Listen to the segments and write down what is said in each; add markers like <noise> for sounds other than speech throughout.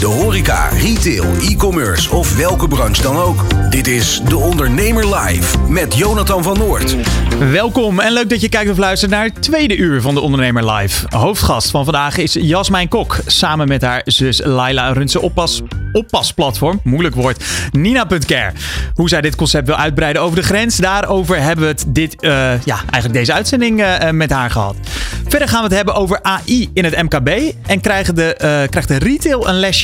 De horeca, retail, e-commerce of welke branche dan ook. Dit is De Ondernemer Live met Jonathan van Noord. Welkom en leuk dat je kijkt of luistert naar het tweede uur van De Ondernemer Live. Hoofdgast van vandaag is Jasmijn Kok. Samen met haar zus Laila runt ze oppas, oppasplatform, moeilijk woord, Nina.care. Hoe zij dit concept wil uitbreiden over de grens, daarover hebben we het dit, uh, ja, eigenlijk deze uitzending uh, met haar gehad. Verder gaan we het hebben over AI in het MKB en krijgen de, krijgt de retail een lesje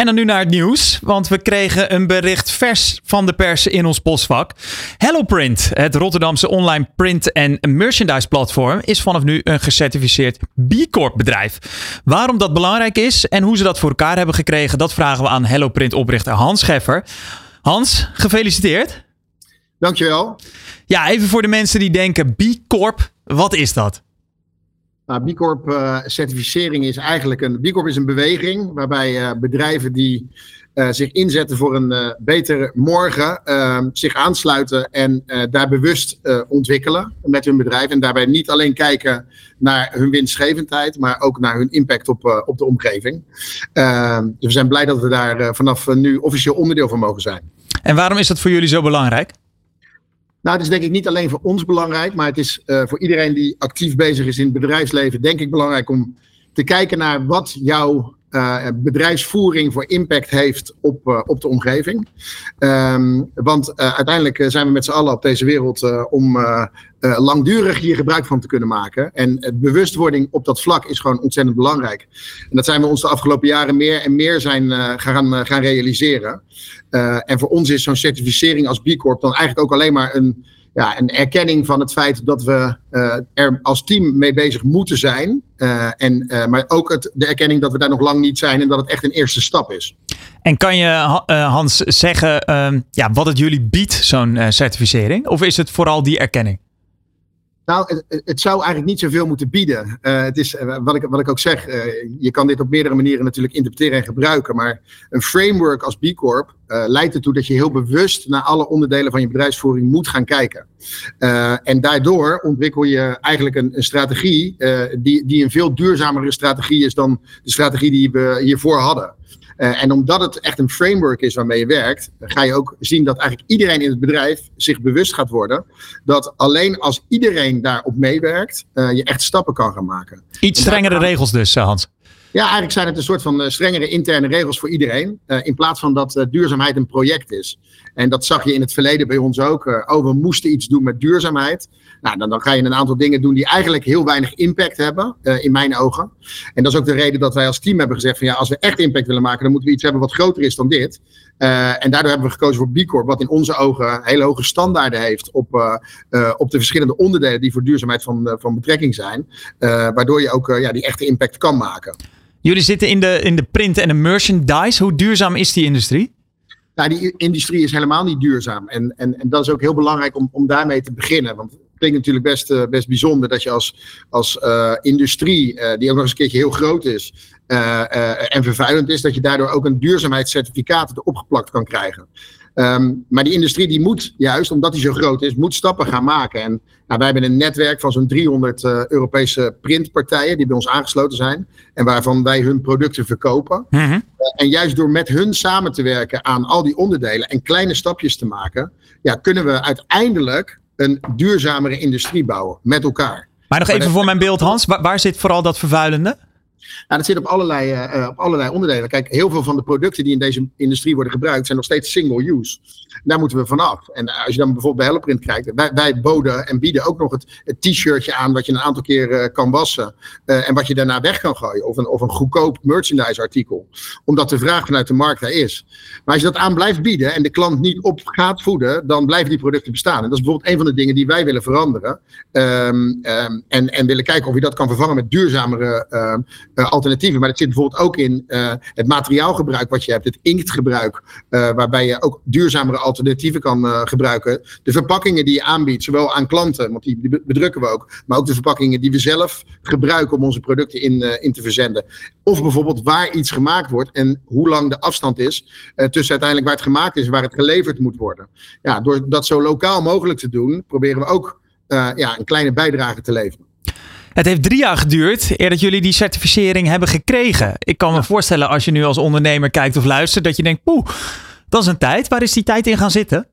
En dan nu naar het nieuws, want we kregen een bericht vers van de pers in ons postvak. HelloPrint, het Rotterdamse online print- en merchandise platform, is vanaf nu een gecertificeerd B Corp bedrijf. Waarom dat belangrijk is en hoe ze dat voor elkaar hebben gekregen, dat vragen we aan HelloPrint oprichter Hans Scheffer. Hans, gefeliciteerd. Dankjewel. Ja, even voor de mensen die denken B Corp, wat is dat? Nou, B Corp uh, certificering is eigenlijk een. B Corp is een beweging waarbij uh, bedrijven die uh, zich inzetten voor een betere morgen, ehm, zich aansluiten en daar bewust ontwikkelen met hun bedrijf. En daarbij niet alleen kijken naar hun winstgevendheid, maar ook naar hun impact op, op de omgeving. Ehm, dus we zijn blij dat we daar vanaf nu officieel onderdeel van mogen zijn. En waarom is dat voor jullie zo belangrijk? Nou, het is denk ik niet alleen voor ons belangrijk, maar het is uh, voor iedereen die actief bezig is in het bedrijfsleven, denk ik belangrijk om te kijken naar wat jouw uh, bedrijfsvoering voor impact heeft op, uh, op de omgeving. Um, want uiteindelijk zijn we met z'n allen op deze wereld om langdurig hier gebruik van te kunnen maken. En bewustwording op dat vlak is gewoon ontzettend belangrijk. En dat zijn we ons de afgelopen jaren meer en meer zijn gaan, gaan realiseren. En voor ons is zo'n certificering als B Corp dan eigenlijk ook alleen maar een, ja, een erkenning van het feit dat we uh, er als team mee bezig moeten zijn. Uh, en, maar ook het, de erkenning dat we daar nog lang niet zijn en dat het echt een eerste stap is. En kan je, Hans, zeggen ehm, ja, wat het jullie biedt, zo'n certificering? Of is het vooral die erkenning? Nou, het, het, zou eigenlijk niet zoveel moeten bieden. Uh, het is, uh, wat, ik, wat ik ook zeg, uh, je kan dit op meerdere manieren natuurlijk interpreteren en gebruiken. Maar een framework als B Corp leidt ertoe dat je heel bewust naar alle onderdelen van je bedrijfsvoering moet gaan kijken. en daardoor ontwikkel je eigenlijk een, een strategie die, die een veel duurzamere strategie is dan de strategie die we hiervoor hadden. Uh, en omdat het echt een framework is waarmee je werkt, ga je ook zien dat eigenlijk iedereen in het bedrijf zich bewust gaat worden dat alleen als iedereen daarop meewerkt, uh, je echt stappen kan gaan maken. Iets strengere regels dus, eh, Hans. Ja, eigenlijk zijn het een soort van strengere interne regels voor iedereen. Uh, in plaats van dat uh, duurzaamheid een project is. En dat zag je in het verleden bij ons ook. Uh, oh, we moesten iets doen met duurzaamheid. Nou, dan, dan ga je een aantal dingen doen die eigenlijk heel weinig impact hebben, in mijn ogen. En dat is ook de reden dat wij als team hebben gezegd van ja, als we echt impact willen maken, dan moeten we iets hebben wat groter is dan dit. en daardoor hebben we gekozen voor B Corp, wat in onze ogen hele hoge standaarden heeft op, op de verschillende onderdelen die voor duurzaamheid van, van betrekking zijn. waardoor je ook ja, die echte impact kan maken. Jullie zitten in de, in de print en de merchandise. Hoe duurzaam is die industrie? Nou, die industrie is helemaal niet duurzaam. En, en, en dat is ook heel belangrijk om, om daarmee te beginnen. Want het klinkt natuurlijk best, uh, best bijzonder dat je als, als uh, industrie, uh, die ook nog eens een keertje heel groot is en vervuilend is, dat je daardoor ook een duurzaamheidscertificaat erop geplakt kan krijgen. Um, maar die industrie die moet juist, omdat die zo groot is, moet stappen gaan maken. En nou, wij hebben een netwerk van zo'n 300 uh, Europese printpartijen die bij ons aangesloten zijn. En waarvan wij hun producten verkopen. -hmm. uh, en juist door met hun samen te werken aan al die onderdelen en kleine stapjes te maken, ja, kunnen we uiteindelijk een duurzamere industrie bouwen met elkaar. Maar nog even voor mijn beeld, Hans, waar, waar zit vooral dat vervuilende? Nou, dat zit op allerlei, uh, op allerlei onderdelen. Kijk, heel veel van de producten die in deze industrie worden gebruikt zijn nog steeds single use. Daar moeten we vanaf. En als je dan bijvoorbeeld bij Helleprint kijkt, wij, wij boden en bieden ook nog het, t-shirtje aan wat je een aantal keer uh, kan wassen uh, en wat je daarna weg kan gooien. Of een, of een goedkoop merchandise artikel. Omdat de vraag vanuit de markt daar is. Maar als je dat aan blijft bieden en de klant niet op gaat voeden, dan blijven die producten bestaan. En dat is bijvoorbeeld een van de dingen die wij willen veranderen. Um, um, en, en willen kijken of je dat kan vervangen met duurzamere uh, alternatieven. Maar dat zit bijvoorbeeld ook in het materiaalgebruik wat je hebt, het inktgebruik, waarbij je ook duurzamere alternatieven kan uh, gebruiken. De verpakkingen die je aanbiedt, zowel aan klanten, want die bedrukken we ook, maar ook de verpakkingen die we zelf gebruiken om onze producten in, in te verzenden. Of bijvoorbeeld waar iets gemaakt wordt en hoe lang de afstand is tussen uiteindelijk waar het gemaakt is en waar het geleverd moet worden. Ja, door dat zo lokaal mogelijk te doen, proberen we ook ja, een kleine bijdrage te leveren. Het heeft drie jaar geduurd eer dat jullie die certificering hebben gekregen. Ik kan me voorstellen als je nu als ondernemer kijkt of luistert, dat je denkt, poeh, dat is een tijd. Waar is die tijd in gaan zitten?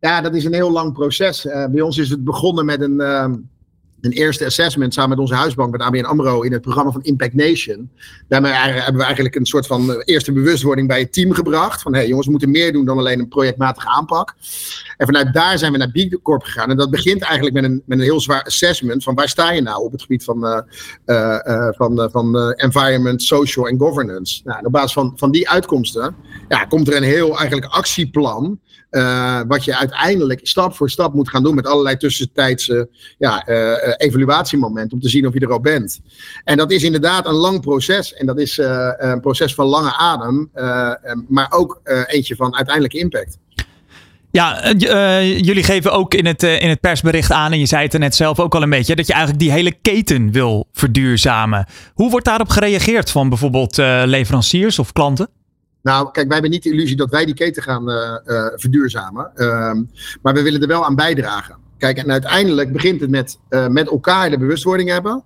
Ja, dat is een heel lang proces. Uh, bij ons is het begonnen met een, uh, een eerste assessment samen met onze huisbank, met ABN AMRO, in het programma van Impact Nation. Daarmee hebben we eigenlijk een soort van uh, eerste bewustwording bij het team gebracht. Van hé hey, jongens, we moeten meer doen dan alleen een projectmatige aanpak. En vanuit daar zijn we naar B Corp gegaan. En dat begint eigenlijk met een, met een heel zwaar assessment van waar sta je nou op het gebied van, uh, uh, van, van environment, social en governance. Nou, op basis van, van die uitkomsten ja, komt er een heel eigenlijk actieplan. Uh, wat je uiteindelijk stap voor stap moet gaan doen met allerlei tussentijdse ja, uh, evaluatiemomenten om te zien of je er al bent. En dat is inderdaad een lang proces. En dat is een proces van lange adem, maar ook eentje van uiteindelijke impact. Ja, jullie geven ook in het, in het persbericht aan, en je zei het er net zelf ook al een beetje, dat je eigenlijk die hele keten wil verduurzamen. Hoe wordt daarop gereageerd van bijvoorbeeld leveranciers of klanten? Nou, kijk, wij hebben niet de illusie dat wij die keten gaan verduurzamen, ehm, maar we willen er wel aan bijdragen. Kijk, en uiteindelijk begint het met, met elkaar de bewustwording hebben.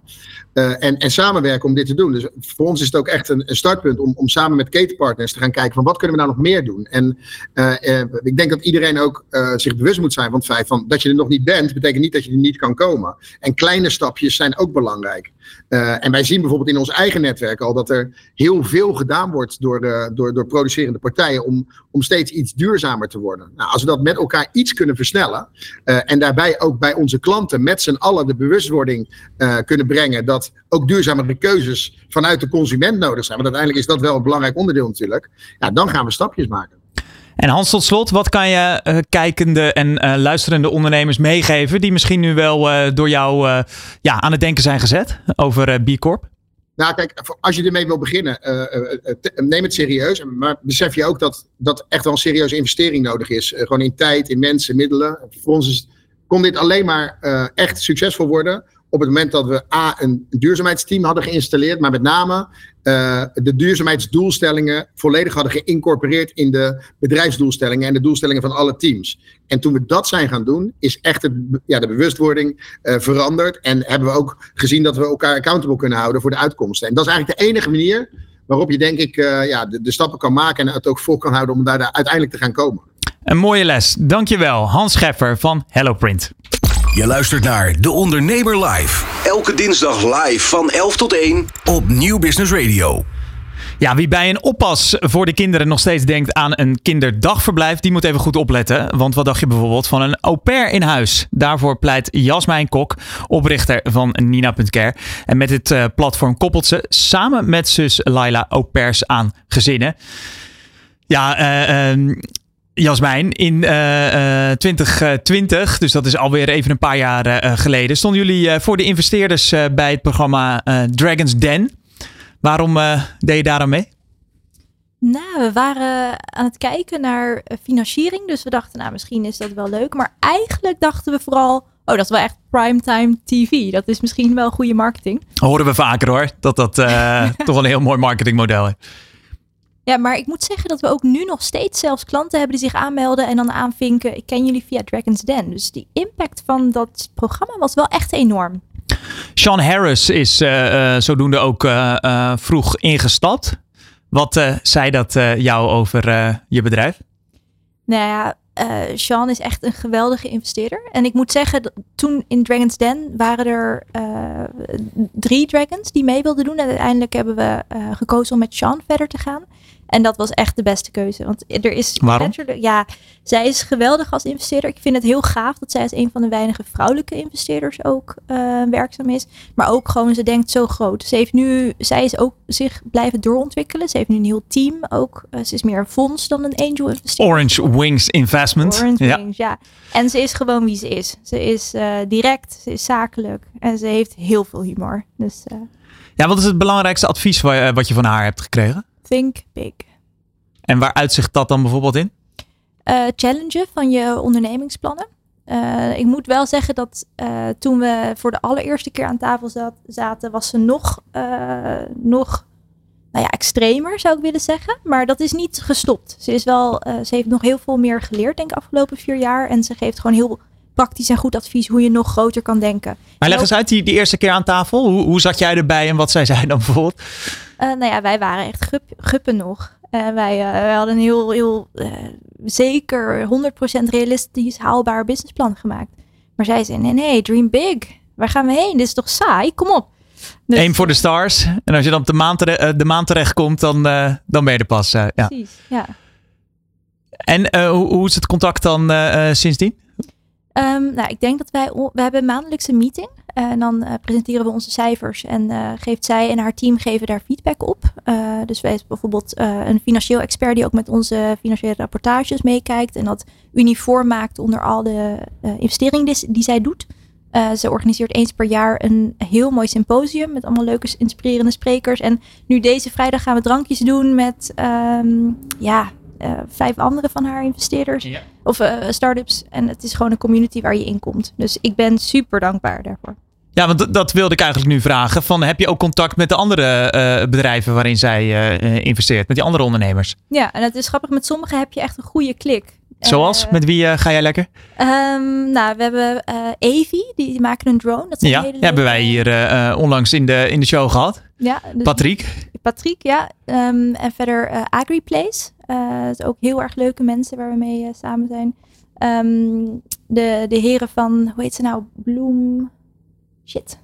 Uh, en, en samenwerken om dit te doen. Dus voor ons is het ook echt een, een startpunt om, om samen met ketenpartners te gaan kijken van wat kunnen we nou nog meer doen. En uh, uh, ik denk dat iedereen ook zich bewust moet zijn van het feit van dat je er nog niet bent, betekent niet dat je er niet kan komen. En kleine stapjes zijn ook belangrijk. en wij zien bijvoorbeeld in ons eigen netwerk al dat er heel veel gedaan wordt door, door, door producerende partijen om, om steeds iets duurzamer te worden. Nou, als we dat met elkaar iets kunnen versnellen en daarbij ook bij onze klanten met z'n allen de bewustwording kunnen brengen dat ook duurzamere keuzes vanuit de consument nodig zijn. Want uiteindelijk is dat wel een belangrijk onderdeel natuurlijk. Ja, dan gaan we stapjes maken. En Hans, tot slot, wat kan je uh, kijkende en uh, luisterende ondernemers meegeven die misschien nu wel uh, door jou ja, aan het denken zijn gezet over B Corp? Nou, kijk, als je ermee wil beginnen, neem het serieus. Maar besef je ook dat, dat echt wel een serieuze investering nodig is. gewoon in tijd, in mensen, middelen. Voor ons is, kon dit alleen maar echt succesvol worden op het moment dat we A, een duurzaamheidsteam hadden geïnstalleerd, maar met name uh, de duurzaamheidsdoelstellingen volledig hadden geïncorporeerd in de bedrijfsdoelstellingen en de doelstellingen van alle teams. En toen we dat zijn gaan doen, is echt het, ja, de bewustwording uh, veranderd. En hebben we ook gezien dat we elkaar accountable kunnen houden voor de uitkomsten. En dat is eigenlijk de enige manier waarop je, denk ik, uh, ja, de, de, stappen kan maken en het ook vol kan houden om daar, daar uiteindelijk te gaan komen. Een mooie les. Dankjewel, Hans Scheffer van HelloPrint. Je luistert naar De Ondernemer Live. Elke dinsdag live van 11 tot 1 op Nieuw Business Radio. Ja, wie bij een oppas voor de kinderen nog steeds denkt aan een kinderdagverblijf, die moet even goed opletten. Want wat dacht je bijvoorbeeld van een au pair in huis? Daarvoor pleit Jasmijn Kok, oprichter van Nina.care. En met dit uh, platform koppelt ze samen met zus Laila au pairs aan gezinnen. Ja, uh, uh, Jasmijn, in uh, uh, 2020, dus dat is alweer even een paar jaar uh, geleden, stonden jullie voor de investeerders bij het programma Dragons Den. Waarom deed je daar aan mee? Nou, we waren aan het kijken naar financiering, dus we dachten, nou, misschien is dat wel leuk. Maar eigenlijk dachten we vooral, oh, dat is wel echt primetime TV. Dat is misschien wel goede marketing. Horen we vaker hoor, dat dat <laughs> toch een heel mooi marketingmodel is. Ja, maar ik moet zeggen dat we ook nu nog steeds zelfs klanten hebben die zich aanmelden en dan aanvinken. Ik ken jullie via Dragon's Den. Dus die impact van dat programma was wel echt enorm. Sean Harris is uh, uh, zodoende ook uh, vroeg ingestapt. Wat zei dat jou over je bedrijf? Nou ja, uh, Sean is echt een geweldige investeerder. En ik moet zeggen, toen in Dragon's Den waren er uh, drie dragons die mee wilden doen. En uiteindelijk hebben we uh, gekozen om met Sean verder te gaan. En dat was echt de beste keuze. Want er is. Waarom? Ja, zij is geweldig als investeerder. Ik vind het heel gaaf dat zij als een van de weinige vrouwelijke investeerders ook uh, werkzaam is. Maar ook gewoon, ze denkt zo groot. Ze heeft nu, zij is ook zich blijven doorontwikkelen. Ze heeft nu een heel team ook. Uh, ze is meer een fonds dan een angel investeerder. Orange Wings Investment. Orange ja. Wings, ja. En ze is gewoon wie ze is. Ze is uh, direct, ze is zakelijk en ze heeft heel veel humor. Dus, ja, wat is het belangrijkste advies wat je van haar hebt gekregen? Think big. En waar uitzicht dat dan bijvoorbeeld in? Uh, challengen van je ondernemingsplannen. Uh, ik moet wel zeggen dat uh, toen we voor de allereerste keer aan tafel zat, zaten, was ze nog, nog nou ja, extremer, zou ik willen zeggen. Maar dat is niet gestopt. Ze, is wel, ze heeft nog heel veel meer geleerd, denk ik, afgelopen vier jaar. En ze geeft gewoon heel praktisch en goed advies hoe je nog groter kan denken. Maar leg eens uit, die, die eerste keer aan tafel. Hoe, hoe zat jij erbij en wat zei zij dan bijvoorbeeld? Nou ja, wij waren echt gup, guppen nog. Uh, wij, uh, wij, hadden een heel, heel zeker 100% realistisch haalbaar businessplan gemaakt. Maar zij zei: nee, nee, dream big. Waar gaan we heen? Dit is toch saai? Kom op. Dus, Eén voor de stars. En als je dan op de maan, tere de maan terechtkomt, dan, dan ben je er pas. ja. Precies, ja. En hoe, hoe, is het contact dan sindsdien? Um, nou, ik denk dat wij, we hebben een maandelijkse meeting. En dan uh, presenteren we onze cijfers en uh, geeft zij en haar team geven daar feedback op. Dus wij hebben bijvoorbeeld een financieel expert die ook met onze financiële rapportages meekijkt en dat uniform maakt onder al de investeringen die, die, zij doet. ze organiseert eens per jaar een heel mooi symposium met allemaal leuke, inspirerende sprekers. En nu deze vrijdag gaan we drankjes doen met um, ja, vijf andere van haar investeerders ja. of uh, start-ups. En het is gewoon een community waar je in komt. Dus ik ben super dankbaar daarvoor. Ja, want dat wilde ik eigenlijk nu vragen. Van, heb je ook contact met de andere uh, bedrijven waarin zij investeert? Met die andere ondernemers? Ja, en het is grappig. Met sommigen heb je echt een goede klik. Zoals? met wie ga jij lekker? Um, nou, we hebben Evi, die, die, maken een drone. Dat ja, hele hebben wij hier onlangs in de, in de show gehad. Ja, dus Patrick. Patrick, ja. Um, en verder AgriPlace. Dat is ook heel erg leuke mensen waar we mee samen zijn. Um, de, de heren van, hoe heet ze nou? Bloem. Shit.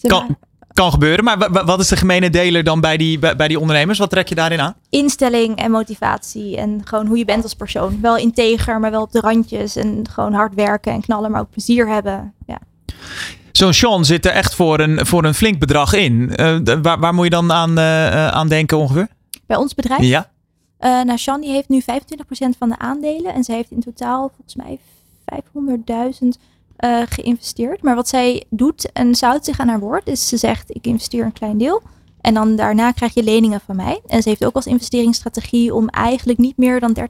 Kan, kan gebeuren, maar wat is de gemene deler dan bij die, bij, bij die ondernemers? Wat trek je daarin aan? Instelling en motivatie en gewoon hoe je bent als persoon. Wel integer, maar wel op de randjes en gewoon hard werken en knallen, maar ook plezier hebben. Ja. Zo'n Sean zit er echt voor een, voor een flink bedrag in. Uh, waar, waar moet je dan aan, uh, aan denken ongeveer? Bij ons bedrijf? Ja. Uh, nou, Sean die heeft nu 25% van de aandelen. En ze heeft in totaal volgens mij 500.000 geïnvesteerd. Maar wat zij doet, en ze houdt zich aan haar woord, is ze zegt ik investeer een klein deel. En dan daarna krijg je leningen van mij. En ze heeft ook als investeringsstrategie om eigenlijk niet meer dan 30%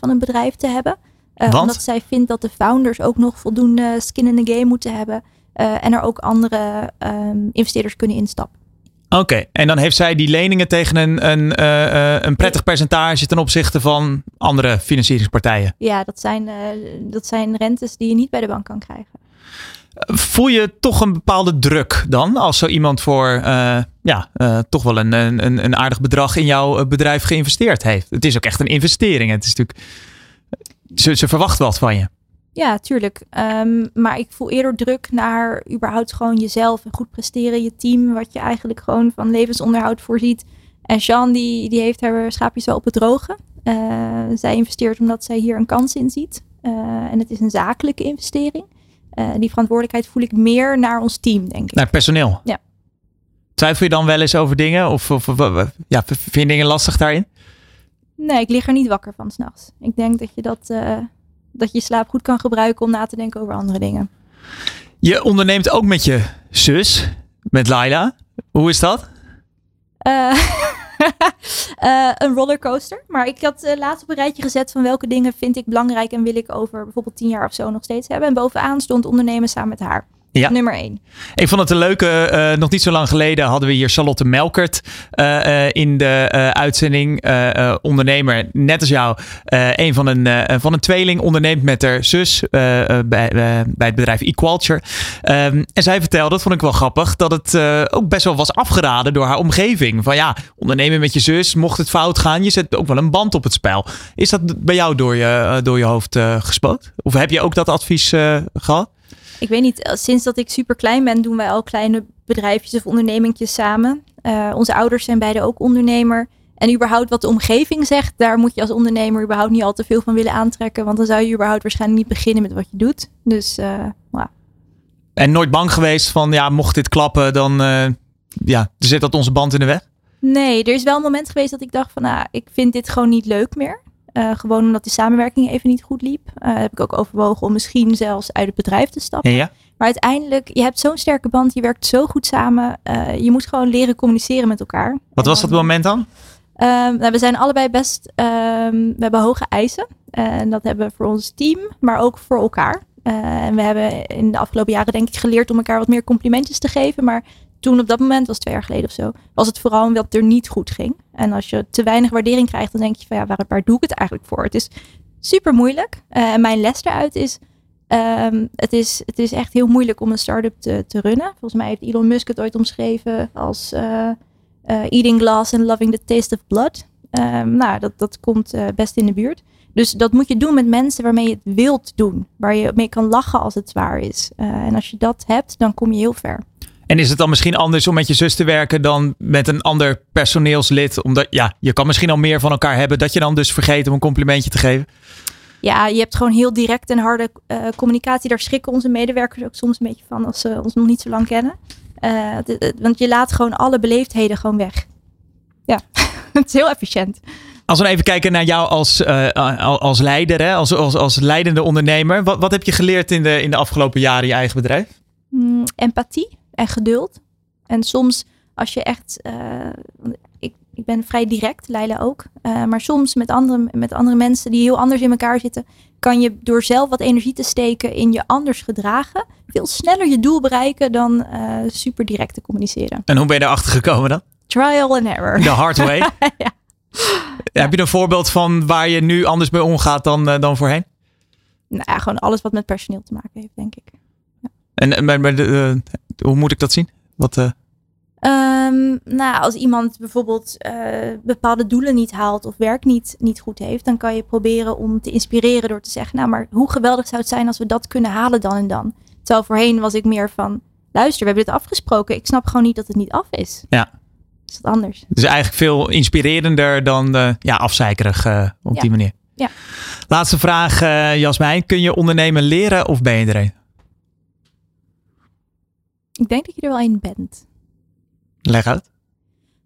van een bedrijf te hebben. omdat zij vindt dat de founders ook nog voldoende skin in the game moeten hebben. Uh, en er ook andere um, investeerders kunnen instappen. Oké, okay. en dan heeft zij die leningen tegen een, een, uh, een prettig percentage ten opzichte van andere financieringspartijen. Ja, dat zijn, uh, dat zijn rentes die je niet bij de bank kan krijgen. Voel je toch een bepaalde druk dan als zo iemand voor ja, toch wel een, een, een aardig bedrag in jouw bedrijf geïnvesteerd heeft? Het is ook echt een investering. Het is natuurlijk, ze, ze verwacht wat van je. Ja, tuurlijk. Um, maar ik voel eerder druk naar überhaupt gewoon jezelf en goed presteren, je team, wat je eigenlijk gewoon van levensonderhoud voorziet. En Jean, die, die heeft haar schaapjes wel op het droge. Uh, zij investeert omdat zij hier een kans in ziet. Uh, en het is een zakelijke investering. Uh, die verantwoordelijkheid voel ik meer naar ons team, denk ik. Naar personeel? Ja. Twijfel je dan wel eens over dingen? Of, of, of ja, vind je dingen lastig daarin? Nee, ik lig er niet wakker van s'nachts. Ik denk dat je dat dat je slaap goed kan gebruiken om na te denken over andere dingen. Je onderneemt ook met je zus, met Laila. Hoe is dat? Uh, uh, <laughs> een rollercoaster. Maar ik had uh, laatst op een rijtje gezet van welke dingen vind ik belangrijk en wil ik over bijvoorbeeld tien jaar of zo nog steeds hebben. En bovenaan stond ondernemen samen met haar. Ja. Nummer één. Ik vond het een leuke, eh, nog niet zo lang geleden hadden we hier Charlotte Melkert uh, uh, in de uitzending. ondernemer, net als jou, een van een, van een tweeling, onderneemt met haar zus bij, bij het bedrijf Equalture. Um, en zij vertelde, dat vond ik wel grappig, dat het ook best wel was afgeraden door haar omgeving. Van ja, ondernemen met je zus, mocht het fout gaan, je zet ook wel een band op het spel. Is dat bij jou door je, door je hoofd gespoot? Of heb je ook dat advies gehad? Ik weet niet, eh, sinds dat ik super klein ben, doen wij al kleine bedrijfjes of ondernemingjes samen. Uh, onze ouders zijn beide ook ondernemer. En überhaupt wat de omgeving zegt, daar moet je als ondernemer überhaupt niet al te veel van willen aantrekken. Want dan zou je überhaupt waarschijnlijk niet beginnen met wat je doet. Dus uh, En nooit bang geweest van, ja, mocht dit klappen, dan uh, ja, zit dat onze band in de weg? Nee, er is wel een moment geweest dat ik dacht van, nou, ik vind dit gewoon niet leuk meer. Uh, gewoon omdat de samenwerking even niet goed liep. Uh, heb ik ook overwogen om misschien zelfs uit het bedrijf te stappen. Ja. Maar uiteindelijk, je hebt zo'n sterke band, je werkt zo goed samen. Uh, je moet gewoon leren communiceren met elkaar. Wat was dat moment dan? Ehm, nou, we zijn allebei best, um, we hebben hoge eisen. En dat hebben we voor ons team, maar ook voor elkaar. en we hebben in de afgelopen jaren denk ik geleerd om elkaar wat meer complimentjes te geven. Maar toen op dat moment, was twee jaar geleden of zo, was het vooral omdat het er niet goed ging. En als je te weinig waardering krijgt, dan denk je van ja, waar, doe ik het eigenlijk voor? Het is super moeilijk. Uh, en mijn les daaruit is, um, het is, het is echt heel moeilijk om een start-up te, te runnen. Volgens mij heeft Elon Musk het ooit omschreven als uh, uh, eating glass and loving the taste of blood. Um, nou, dat, dat komt best in de buurt. Dus dat moet je doen met mensen waarmee je het wilt doen. Waar je mee kan lachen als het zwaar is. en als je dat hebt, dan kom je heel ver. En is het dan misschien anders om met je zus te werken dan met een ander personeelslid? Omdat ja, je kan misschien al meer van elkaar hebben, dat je dan dus vergeet om een complimentje te geven? Ja, je hebt gewoon heel direct en harde uh, communicatie. Daar schrikken onze medewerkers ook soms een beetje van als ze ons nog niet zo lang kennen. Uh, want je laat gewoon alle beleefdheden gewoon weg. Ja, <laughs> het is heel efficiënt. Als we even kijken naar jou als, uh, als leider, hè? Als, als, als leidende ondernemer. Wat, wat heb je geleerd in de, in de afgelopen jaren in je eigen bedrijf? Mm, empathie en geduld. En soms als je echt, uh, ik, ik ben vrij direct, Leila ook, uh, maar soms met andere, met andere mensen die heel anders in elkaar zitten, kan je door zelf wat energie te steken in je anders gedragen, veel sneller je doel bereiken dan uh, super direct te communiceren. En hoe ben je erachter gekomen dan? Trial and error. The hard way? <laughs> ja. Heb je een voorbeeld van waar je nu anders mee omgaat dan, dan voorheen? Nou ja, gewoon alles wat met personeel te maken heeft, denk ik. En maar, maar de, hoe moet ik dat zien? Wat, uh... um, nou, als iemand bijvoorbeeld uh, bepaalde doelen niet haalt of werk niet, niet goed heeft, dan kan je proberen om te inspireren door te zeggen, nou, maar hoe geweldig zou het zijn als we dat kunnen halen dan en dan. Terwijl voorheen was ik meer van, luister, we hebben dit afgesproken. Ik snap gewoon niet dat het niet af is. Ja. Is dat anders? Dus eigenlijk veel inspirerender dan uh, ja, afzeikerig uh, op ja. die manier. Ja. Laatste vraag, uh, Jasmijn. Kun je ondernemen leren of ben je er een? Ik denk dat je er wel een bent. Leg uit.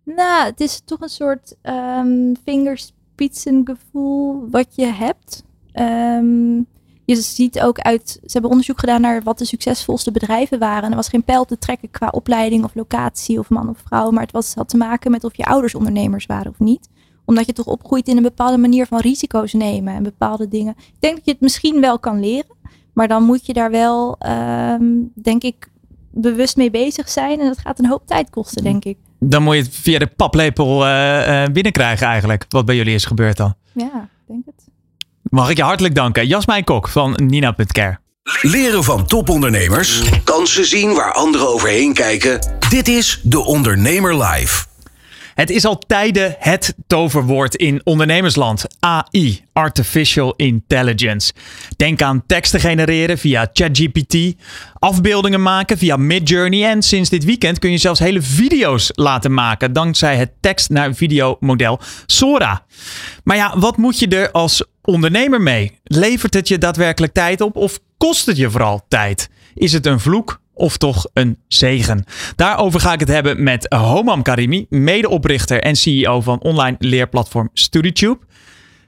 Nou, het is toch een soort um, vingerspitsengevoel wat je hebt. Um, je ziet ook uit, ze hebben onderzoek gedaan naar wat de succesvolste bedrijven waren. er was geen pijl te trekken qua opleiding of locatie of man of vrouw. Maar het was, had te maken met of je ouders ondernemers waren of niet. Omdat je toch opgroeit in een bepaalde manier van risico's nemen en bepaalde dingen. Ik denk dat je het misschien wel kan leren. Maar dan moet je daar wel, um, denk ik, bewust mee bezig zijn. En dat gaat een hoop tijd kosten, denk ik. Dan moet je het via de paplepel uh, uh, binnenkrijgen eigenlijk. Wat bij jullie is gebeurd dan. Ja, denk het. Mag ik je hartelijk danken. Jasmijn Kok van Nina.care. Leren van topondernemers. Kansen zien waar anderen overheen kijken. Dit is De Ondernemer Live. Het is al tijden het toverwoord in ondernemersland. AI, Artificial Intelligence. Denk aan teksten genereren via ChatGPT, afbeeldingen maken via Midjourney en sinds dit weekend kun je zelfs hele video's laten maken dankzij het tekst naar video model Sora. Maar ja, wat moet je er als ondernemer mee? Levert het je daadwerkelijk tijd op of kost het je vooral tijd? Is het een vloek of toch een zegen? Daarover ga ik het hebben met Homam Karimi, medeoprichter en CEO van online leerplatform StudyTube.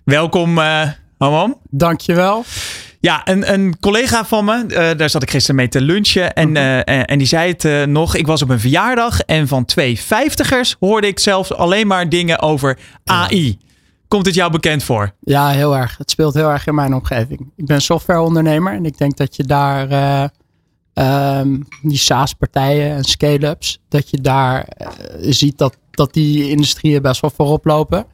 Welkom, uh, Homam. Dankjewel. Ja, een, een collega van me, uh, daar zat ik gisteren mee te lunchen. En, uh, en die zei het uh, nog. Ik was op een verjaardag en van twee vijftigers hoorde ik zelfs alleen maar dingen over AI. Komt het jou bekend voor? Ja, heel erg. Het speelt heel erg in mijn omgeving. Ik ben softwareondernemer en ik denk dat je daar ehm, die SaaS-partijen en scale-ups, dat je daar eh, ziet dat, dat die industrieën best wel voorop lopen.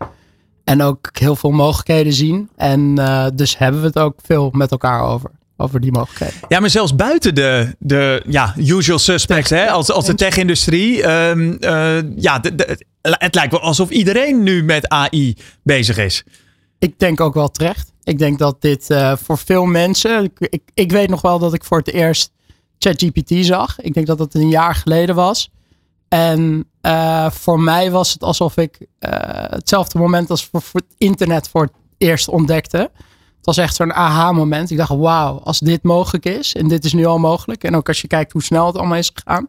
En ook heel veel mogelijkheden zien. En eh, dus hebben we het ook veel met elkaar over. Over die mogelijkheden. Ja, maar zelfs buiten de, de ja, usual suspects, hè, als, als de tech-industrie. ehm, eh, ja, de- de- het lijkt wel alsof iedereen nu met AI bezig is. Ik denk ook wel terecht. Ik denk dat dit voor veel mensen. Ik, ik, ik weet nog wel dat ik voor het eerst ChatGPT zag. Ik denk dat dat een jaar geleden was. En eh, voor mij was het alsof ik eh, hetzelfde moment als voor, het internet voor het eerst ontdekte. Het was echt zo'n aha-moment. Ik dacht, wauw, als dit mogelijk is en dit is nu al mogelijk. En ook als je kijkt hoe snel het allemaal is gegaan.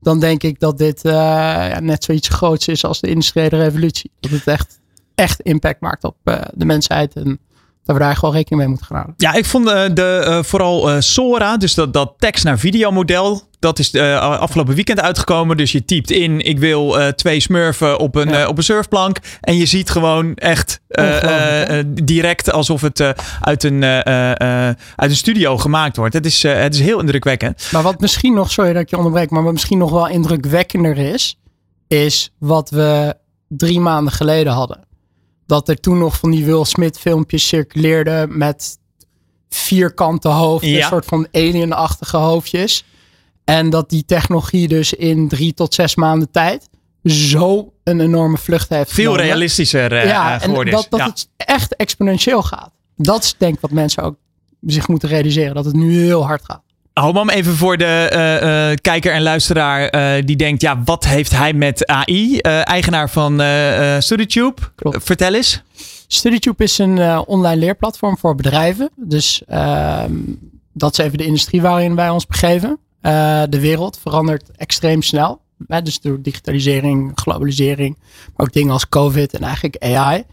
Dan denk ik dat dit eh, ja, net zoiets groots is als de industriële revolutie. Dat het echt, echt impact maakt op de mensheid. En dat we daar wel rekening mee moeten gaan houden. Ja, ik vond eh, de, eh, vooral eh, Sora, dus dat, dat tekst naar video model. Dat is afgelopen weekend uitgekomen. Dus je typt in, ik wil twee smurfen op een, Ja. op een surfplank. En je ziet gewoon echt direct alsof het uit, een, uit een studio gemaakt wordt. Het is, het is heel indrukwekkend. Maar wat misschien nog, sorry dat ik je onderbreek, maar wat misschien nog wel indrukwekkender is, is wat we drie maanden geleden hadden. Dat er toen nog van die Will Smith filmpjes circuleerden met vierkante hoofden, Ja. een soort van alienachtige hoofdjes. En dat die technologie dus in drie tot zes maanden tijd zo een enorme vlucht heeft Veel genomen. realistischer eh, ja, eh, en geworden dat, is. dat Ja. het echt exponentieel gaat. Dat is denk ik wat mensen ook zich moeten realiseren. Dat het nu heel hard gaat. Homam, even voor de eh, eh, kijker en luisteraar eh, die denkt, ja, wat heeft hij met AI? Eigenaar van StudyTube. Klopt. Vertel eens. StudyTube is een online leerplatform voor bedrijven. Dus ehm, dat is even de industrie waarin wij ons begeven. De wereld verandert extreem snel. Hè, dus door digitalisering, globalisering, maar ook dingen als COVID en eigenlijk AI.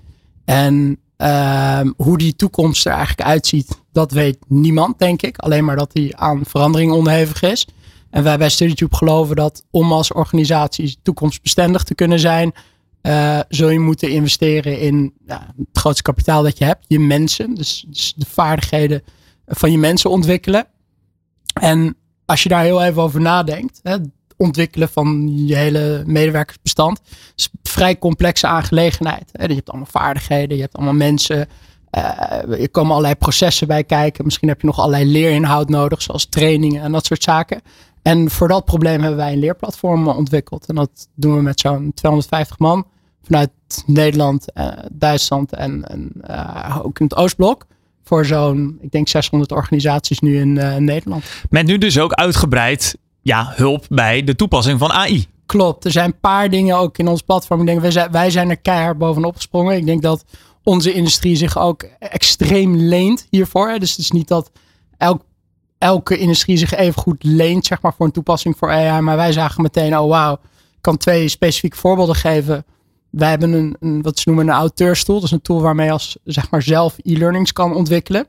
En ehm, hoe die toekomst er eigenlijk uitziet, dat weet niemand, denk ik. Alleen maar dat die aan verandering onderhevig is. En wij bij StudyTube geloven dat om als organisatie toekomstbestendig te kunnen zijn, eh, zul je moeten investeren in het grootste kapitaal dat je hebt, je mensen. Dus, dus de vaardigheden van je mensen ontwikkelen. En als je daar heel even over nadenkt, hè, ontwikkelen van je hele medewerkersbestand, is een vrij complexe aangelegenheid. Je hebt allemaal vaardigheden, je hebt allemaal mensen. eh, er komen allerlei processen bij kijken. Misschien heb je nog allerlei leerinhoud nodig, zoals trainingen en dat soort zaken. En voor dat probleem hebben wij een leerplatform ontwikkeld. En dat doen we met zo'n 250 man vanuit Nederland, eh, Duitsland en, en eh, ook in het Oostblok. Voor zo'n, ik denk 600 organisaties nu in Nederland. Met nu dus ook uitgebreid ja, hulp bij de toepassing van AI. Klopt, er zijn een paar dingen ook in ons platform. Ik denk, wij zijn, wij er keihard bovenop gesprongen. Ik denk dat onze industrie zich ook extreem leent hiervoor. Dus het is niet dat elk, elke industrie zich even goed leent zeg maar, voor een toepassing voor AI. Maar wij zagen meteen, oh wauw, ik kan twee specifieke voorbeelden geven. Wij hebben een, wat ze noemen een auteurstoel. Dat is een tool waarmee je als zeg maar, zelf e-learnings kan ontwikkelen.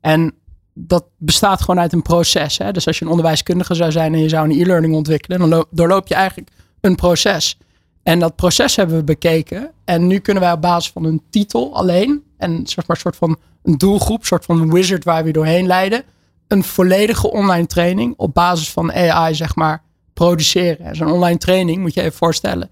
En dat bestaat gewoon uit een proces. Hè? Dus als je een onderwijskundige zou zijn en je zou een e-learning ontwikkelen, dan lo- doorloop je eigenlijk een proces. En dat proces hebben we bekeken. En nu kunnen wij op basis van een titel alleen, en zeg maar een soort van een doelgroep, een soort van wizard waar we doorheen leiden, een volledige online training op basis van AI, zeg maar, produceren. En Zo'n online training, moet je even voorstellen,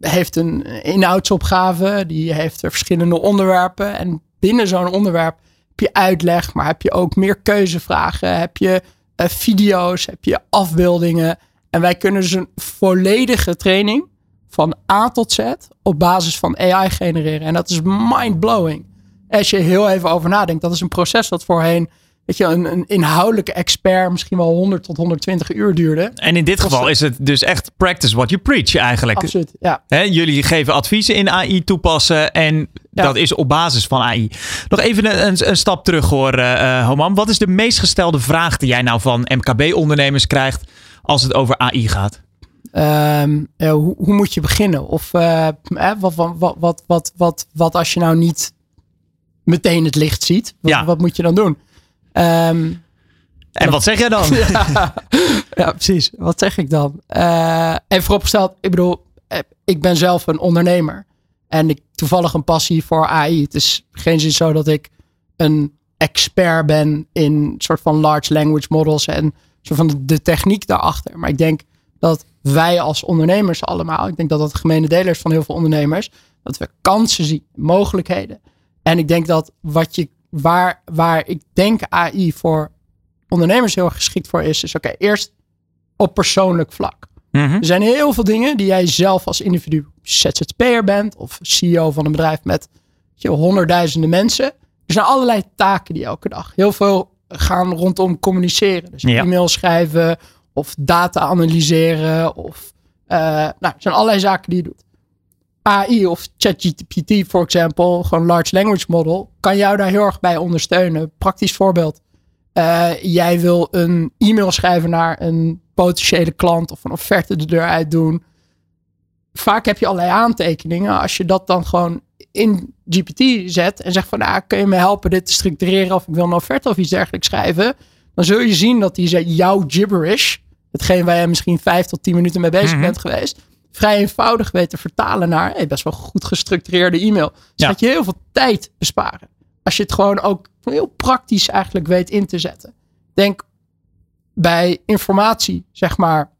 heeft een inhoudsopgave, die heeft er verschillende onderwerpen. En binnen zo'n onderwerp heb je uitleg, maar heb je ook meer keuzevragen, heb je eh, video's, heb je afbeeldingen. En wij kunnen dus een volledige training van A tot Z op basis van AI genereren. En dat is mind-blowing. Als je heel even over nadenkt, dat is een proces dat voorheen, weet je, een, een inhoudelijke expert misschien wel 100 tot 120 uur duurde. En in dit geval is het dus echt practice what you preach eigenlijk. Absoluut, ja. Hè, jullie geven adviezen in AI toepassen en Ja. dat is op basis van AI. Nog even een, een, stap terug hoor, eh eh, Homam. Wat is de meest gestelde vraag die jij nou van MKB-ondernemers krijgt als het over AI gaat? Ehm, ja, hoe, hoe moet je beginnen? Of eh, wat, wat, wat, wat, wat, wat, wat als je nou niet meteen het licht ziet? Wat, Ja. wat moet je dan doen? Ehm, En wat zeg jij dan? <laughs> ja, precies. Wat zeg ik dan? Eh, en vooropgesteld, ik bedoel, eh, ik ben zelf een ondernemer. En ik toevallig een passie voor AI. Het is geen zin zo dat ik een expert ben in soort van large language models en zo van de, de techniek daarachter. Maar ik denk dat wij als ondernemers allemaal, ik denk dat dat de gemene deler is van heel veel ondernemers, dat we kansen zien, mogelijkheden. En ik denk dat wat je, waar, waar ik denk AI voor ondernemers heel erg geschikt voor is, is oké, eerst op persoonlijk vlak. Mhm. Er zijn heel veel dingen die jij zelf als individu ZZP'er bent of CEO van een bedrijf met weet je, honderdduizenden mensen. Er zijn allerlei taken die elke dag. Heel veel gaan rondom communiceren. Dus Ja. e-mail schrijven of data analyseren of eh, nou, er zijn allerlei zaken die je doet. AI of ChatGPT, voor example, gewoon large language model, kan jou daar heel erg bij ondersteunen. Praktisch voorbeeld. Eh, jij wil een e-mail schrijven naar een potentiële klant of een offerte de deur uit doen. Vaak heb je allerlei aantekeningen. Als je dat dan gewoon in GPT zet en zegt van, nou, kun je me helpen dit te structureren of ik wil een offerte of iets dergelijks schrijven, dan zul je zien dat die zegt jouw gibberish, hetgeen waar je misschien vijf tot tien minuten mee bezig Mhm. bent geweest, vrij eenvoudig weet te vertalen naar hey, best wel goed gestructureerde e-mail. Dus Ja. je heel veel tijd besparen. Als je het gewoon ook heel praktisch eigenlijk weet in te zetten. Denk bij informatie, zeg maar,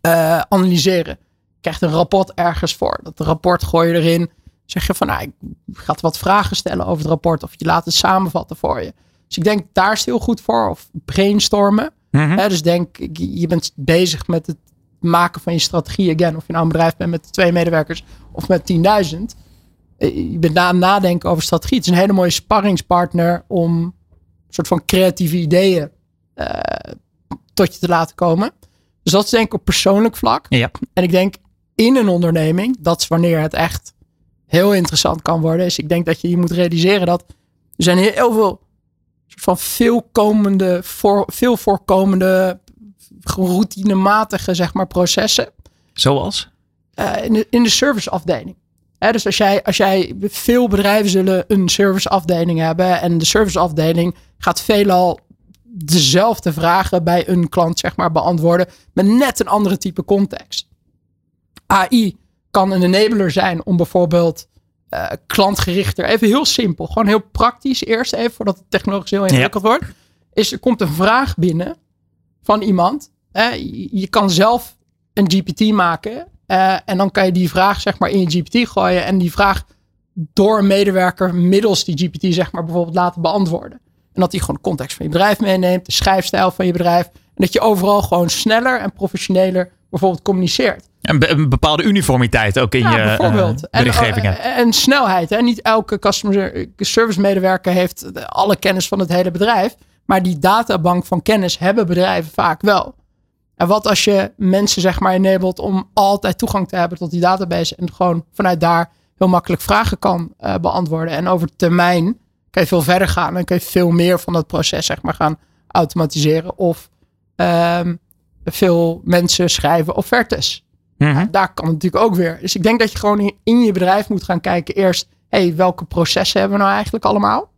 eh, analyseren. Je krijgt een rapport ergens voor. Dat rapport gooi je erin. Zeg je van, nou, ik ga wat vragen stellen over het rapport. Of je laat het samenvatten voor je. Dus ik denk, daar is het heel goed voor. Of brainstormen. Mhm. Dus denk, je bent bezig met het maken van je strategie. Again, of je nou een bedrijf bent met twee medewerkers of met 10.000. Eh, Je bent na aan het nadenken over strategie. Het is een hele mooie sparringspartner om een soort van creatieve ideeën eh, tot je te laten komen. Dus dat is denk ik op persoonlijk vlak. Ja. En ik denk in een onderneming, dat is wanneer het echt heel interessant kan worden. Dus ik denk dat je je moet realiseren dat er zijn heel veel soort van veel komende, voor, veel voorkomende, routinematige zeg maar, processen Zoals? eh, in, de, in de serviceafdeling. Dus als jij, als jij, veel bedrijven zullen een serviceafdeling hebben en de serviceafdeling gaat veelal dezelfde vragen bij een klant zeg maar beantwoorden met net een andere type context. AI kan een enabler zijn om bijvoorbeeld eh, klantgerichter, even heel simpel, gewoon heel praktisch eerst even voordat het technologisch heel ingewikkeld wordt, is er komt een vraag binnen van iemand. Je, kan zelf een GPT maken eh, en dan kan je die vraag zeg maar in je GPT gooien en die vraag door een medewerker middels die GPT zeg maar bijvoorbeeld laten beantwoorden. En dat die gewoon de context van je bedrijf meeneemt, de schrijfstijl van je bedrijf. En dat je overal gewoon sneller en professioneler bijvoorbeeld communiceert. Be- een bepaalde uniformiteit ook in Ja, je bijvoorbeeld. eh, berichtgeving en, hebt. en, en snelheid. Hè? Niet elke customer service medewerker heeft alle kennis van het hele bedrijf. Maar die databank van kennis hebben bedrijven vaak wel. En wat als je mensen zeg maar enabled om altijd toegang te hebben tot die database. En gewoon vanuit daar heel makkelijk vragen kan eh, beantwoorden. En over termijn kan je veel verder gaan. En kan je veel meer van dat proces zeg maar gaan automatiseren. Of ehm, veel mensen schrijven offertes Mhm. daar kan het natuurlijk ook weer. Dus ik denk dat je gewoon in- in je bedrijf moet gaan kijken eerst, hey, welke processen hebben we nou eigenlijk allemaal?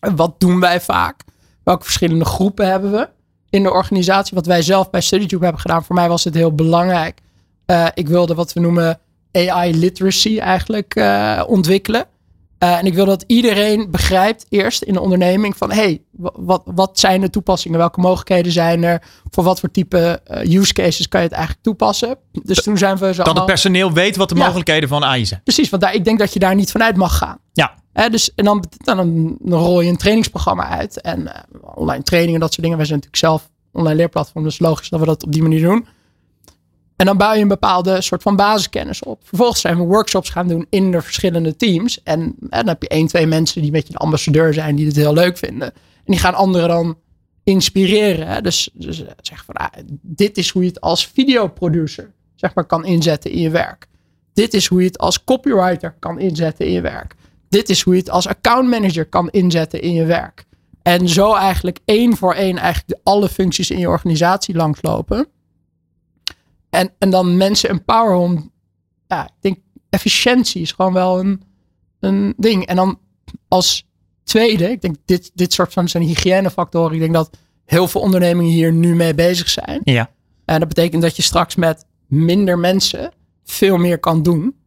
En wat doen wij vaak? Welke verschillende groepen hebben we in de organisatie? Wat wij zelf bij StudyTube hebben gedaan, voor mij was het heel belangrijk. Eh, ik wilde wat we noemen AI literacy eigenlijk eh, ontwikkelen. Eh, en ik wil dat iedereen begrijpt eerst in de onderneming van hey, wa- wat, wat zijn de toepassingen? Welke mogelijkheden zijn er? Voor wat voor type use cases kan je het eigenlijk toepassen? Dus toen zijn we zo Dat het personeel weet wat de Ja. mogelijkheden van AI zijn. Precies, want daar, ik denk dat je daar niet vanuit mag gaan. Ja. Dus, en dan, dan, rol je een trainingsprogramma uit. En eh, online trainingen, dat soort dingen. Wij zijn natuurlijk zelf online leerplatform. Dus logisch dat we dat op die manier doen. En dan bouw je een bepaalde soort van basiskennis op. Vervolgens zijn we workshops gaan doen in de verschillende teams. En, en dan heb je één, twee mensen die een beetje de ambassadeur zijn. Die het heel leuk vinden. En die gaan anderen dan inspireren. Hè? Dus, dus eh, zeggen van, ah, dit is hoe je het als videoproducer zeg maar, kan inzetten in je werk. Dit is hoe je het als copywriter kan inzetten in je werk. Dit is hoe je het als accountmanager kan inzetten in je werk. En zo eigenlijk één voor één eigenlijk alle functies in je organisatie langslopen. En, en dan mensen empoweren om, ja, ik denk efficiëntie is gewoon wel een, een ding. En dan als tweede, ik denk dit, dit soort van zijn hygiënefactoren. Ik denk dat heel veel ondernemingen hier nu mee bezig zijn. Ja. En dat betekent dat je straks met minder mensen veel meer kan doen.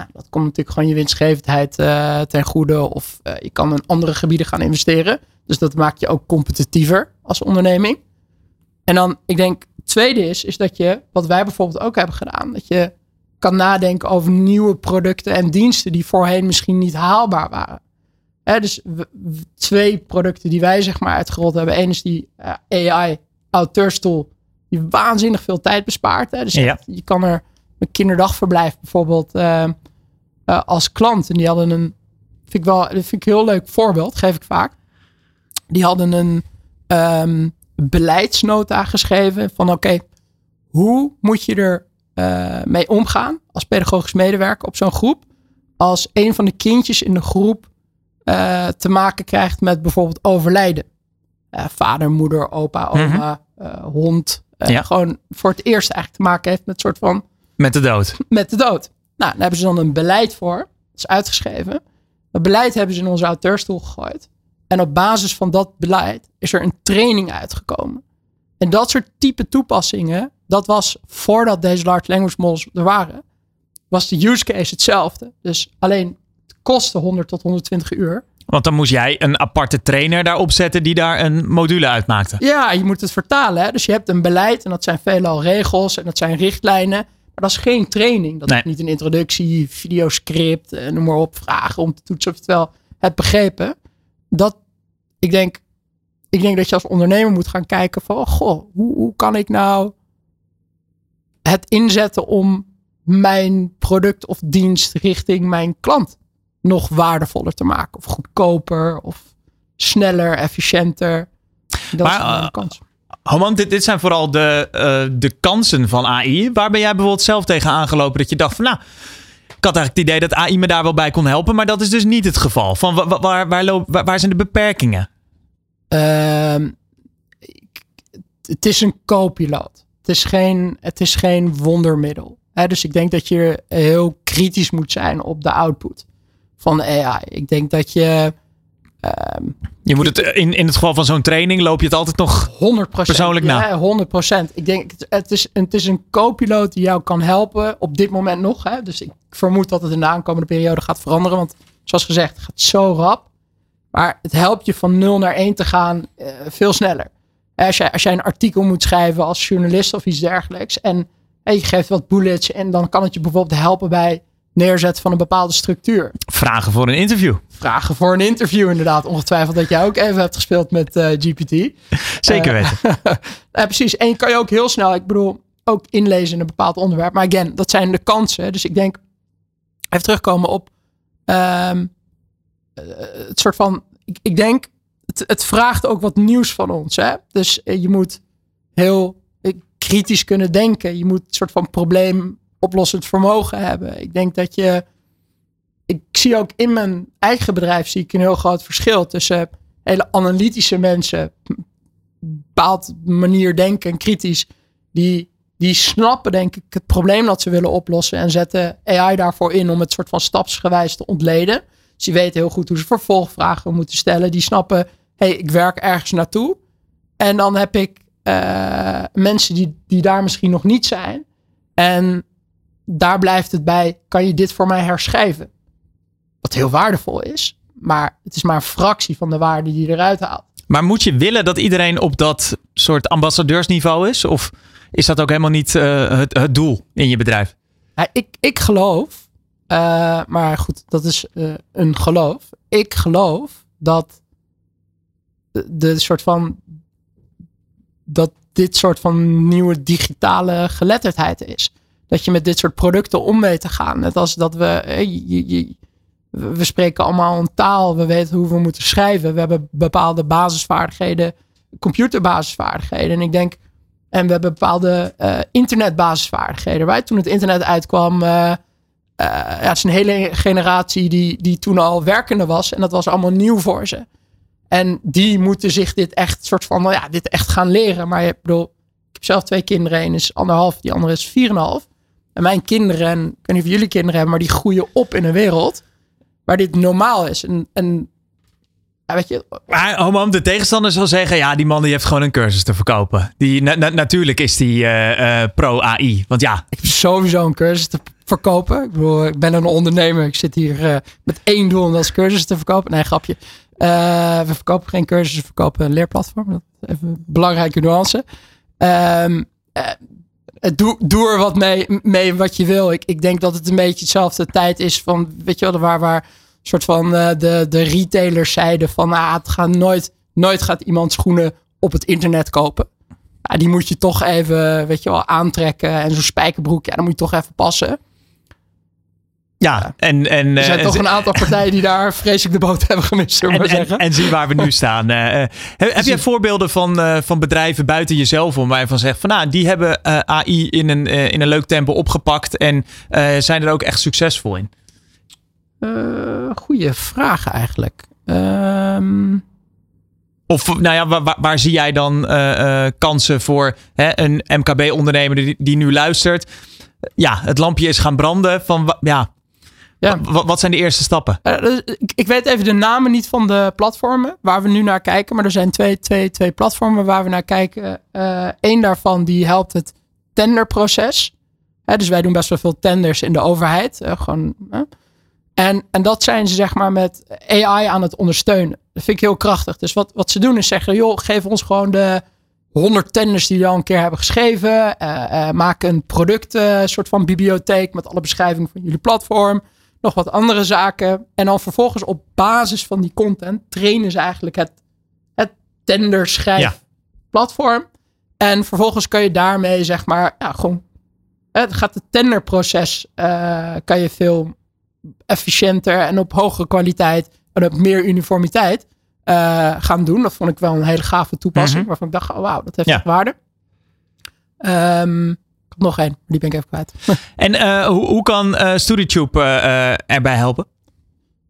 Nou, dat komt natuurlijk gewoon je winstgevendheid eh, ten goede. Of eh, je kan in andere gebieden gaan investeren. Dus dat maakt je ook competitiever als onderneming. En dan, ik denk, het tweede is, is dat je, wat wij bijvoorbeeld ook hebben gedaan, dat je kan nadenken over nieuwe producten en diensten die voorheen misschien niet haalbaar waren. Hè, dus twee producten die wij zeg maar uitgerold hebben. Eén is die eh, AI auteurstoel, die waanzinnig veel tijd bespaart. Hè. Dus Ja. je kan er een kinderdagverblijf bijvoorbeeld eh, als klant. En die hadden een, vind ik wel, dat vind ik een heel leuk voorbeeld, geef ik vaak. Die hadden een ehm, beleidsnota geschreven van oké, hoe moet je er eh, mee omgaan als pedagogisch medewerker op zo'n groep als een van de kindjes in de groep eh, te maken krijgt met bijvoorbeeld overlijden. Vader, moeder, opa, oma, eh, hond. Ja. Gewoon voor het eerst eigenlijk te maken heeft met een soort van Met de dood. met de dood. Nou, daar hebben ze dan een beleid voor. Dat is uitgeschreven. Dat beleid hebben ze in onze auteurstoel gegooid. En op basis van dat beleid is er een training uitgekomen. En dat soort type toepassingen, dat was voordat deze large language models er waren, was de use case hetzelfde. Dus alleen het kostte 100 tot 120 uur. Want dan moest jij een aparte trainer daarop zetten die daar een module uitmaakte. Ja, je moet het vertalen. Hè? Dus je hebt een beleid en dat zijn veelal regels en dat zijn richtlijnen. Dat is geen training. Dat Nee. is niet een introductie, videoscript, eh, noem maar op, vragen om te toetsen of je het wel hebt begrepen. Dat, ik denk, ik denk dat je als ondernemer moet gaan kijken van, oh, goh, hoe, hoe kan ik nou het inzetten om mijn product of dienst richting mijn klant nog waardevoller te maken. Of goedkoper, of sneller, efficiënter. Dat Maar, is een eh, kans. Homant, dit, dit zijn vooral de, eh, de kansen van AI. Waar ben jij bijvoorbeeld zelf tegen aangelopen dat je dacht van nou, ik had eigenlijk het idee dat AI me daar wel bij kon helpen, maar dat is dus niet het geval. Van wa- wa- waar, waar, waar, waar zijn de beperkingen? Ehm, het is een co-piloot. Het is geen, het is geen wondermiddel. Hè, dus ik denk dat je heel kritisch moet zijn op de output van de AI. Ik denk dat je ehm, Je moet het in, in het geval van zo'n training loop je het altijd nog. 100% Persoonlijk na. Ja, 100%. Ik denk, het, het, is, het is een co-piloot die jou kan helpen op dit moment nog. Hè? Dus ik vermoed dat het in de aankomende periode gaat veranderen. Want zoals gezegd, het gaat zo rap. Maar het helpt je van 0 naar 1 te gaan eh, veel sneller. Als jij, als jij een artikel moet schrijven als journalist of iets dergelijks. En hè, je geeft wat bullets. En dan kan het je bijvoorbeeld helpen bij neerzetten van een bepaalde structuur. Vragen voor een interview. Vragen voor een interview inderdaad. Ongetwijfeld dat jij ook even hebt gespeeld met eh, GPT. Zeker Eh, weten. Ja, <laughs> precies. En je kan je ook heel snel, ik bedoel, ook inlezen in een bepaald onderwerp. Maar again, dat zijn de kansen. Dus ik denk, even terugkomen op ehm, eh, het soort van, ik, ik denk, het, het vraagt ook wat nieuws van ons. Hè? Dus eh, je moet heel eh, kritisch kunnen denken. Je moet een soort van probleemoplossend vermogen hebben. Ik denk dat je, ik zie ook in mijn eigen bedrijf zie ik een heel groot verschil tussen hele analytische mensen, bepaald manier denken en kritisch, die, die snappen denk ik het probleem dat ze willen oplossen en zetten AI daarvoor in om het soort van stapsgewijs te ontleden. Dus die weten heel goed hoe ze vervolgvragen moeten stellen. Die snappen, hey, ik werk ergens naartoe. En dan heb ik eh, mensen die, die daar misschien nog niet zijn. En daar blijft het bij, kan je dit voor mij herschrijven? Wat heel waardevol is. Maar het is maar een fractie van de waarde die je eruit haalt. Maar moet je willen dat iedereen op dat soort ambassadeursniveau is? Of is dat ook helemaal niet eh, het, het doel in je bedrijf? Ja, ik, ik geloof, eh, maar goed, dat is eh, een geloof. Ik geloof dat de, de soort van dat dit soort van nieuwe digitale geletterdheid is. Dat je met dit soort producten om weet te gaan. Net als dat we, we spreken allemaal een taal, we weten hoe we moeten schrijven. We hebben bepaalde basisvaardigheden, computerbasisvaardigheden. En ik denk, en we hebben bepaalde eh, internetbasisvaardigheden. Right? Toen het internet uitkwam, eh, eh, ja, het is een hele generatie die, die toen al werkende was. En dat was allemaal nieuw voor ze. En die moeten zich dit echt soort van, nou ja, dit echt gaan leren. Maar ik bedoel, ik heb zelf twee kinderen. Een is anderhalf, die andere is vier en half. En mijn kinderen, en ik weet niet of jullie kinderen hebben, maar die groeien op in een wereld waar dit normaal is. En, en ja, weet je, Maar Homam, de tegenstander zal zeggen, ja, die man die heeft gewoon een cursus te verkopen. Die, na- na- natuurlijk is die eh, eh, pro-AI. Want ja, ik heb sowieso een cursus te verkopen. Ik bedoel, ik ben een ondernemer. Ik zit hier eh, met één doel en dat is cursus te verkopen. Nee, grapje. We verkopen geen cursus, we verkopen een leerplatform. Dat is even een belangrijke nuance. Ehm, eh, doe, doe er wat mee, mee wat je wil. Ik, ik denk dat het een beetje hetzelfde tijd is van, weet je wel, waar, waar soort van uh, de, de retailers zeiden van, ah, het gaat nooit, nooit gaat iemand schoenen op het internet kopen. Ja, die moet je toch even, weet je wel, aantrekken. En zo'n spijkerbroek, ja, dan moet je toch even passen. Ja, en, en er zijn uh, toch een aantal partijen die daar vreselijk de boot <laughs> hebben gemist, zullen we en, zeggen. En, en, zie waar we nu <laughs> staan. Uh, heb, heb jij voorbeelden van, uh, van bedrijven buiten jezelf om waar je van zegt van nou, die hebben AI in een, in een leuk tempo opgepakt en zijn er ook echt succesvol in? goeie vraag eigenlijk. Um... Of nou ja, waar, waar zie jij dan kansen voor hè, een MKB-ondernemer die, die nu luistert? Ja, het lampje is gaan branden van ja, ja. Wat, wat, zijn de eerste stappen? Uh, ik, ik, weet even de namen niet van de platformen waar we nu naar kijken. Maar er zijn twee, twee, twee platformen waar we naar kijken. Eén uh, daarvan die helpt het tenderproces. Dus wij doen best wel veel tenders in de overheid. Uh, gewoon, en, en dat zijn ze zeg maar met AI aan het ondersteunen. Dat vind ik heel krachtig. Dus wat, wat ze doen is zeggen, joh, geef ons gewoon de 100 tenders die je al een keer hebben geschreven. maak een product, soort van bibliotheek met alle beschrijvingen van jullie platform nog wat andere zaken. En dan vervolgens op basis van die content trainen ze eigenlijk het, het tenderschrijf platform. En vervolgens kan je daarmee zeg maar, ja, gewoon, het gaat het tenderproces, uh, kan je veel efficiënter en op hogere kwaliteit en op meer uniformiteit uh, gaan doen. Dat vond ik wel een hele gave toepassing, mm -hmm. waarvan ik dacht, oh, wauw, dat heeft ja. echt waarde. Um, nog één, die ben ik even kwijt. <laughs> En uh, hoe, hoe kan uh, StudyTube uh, erbij helpen?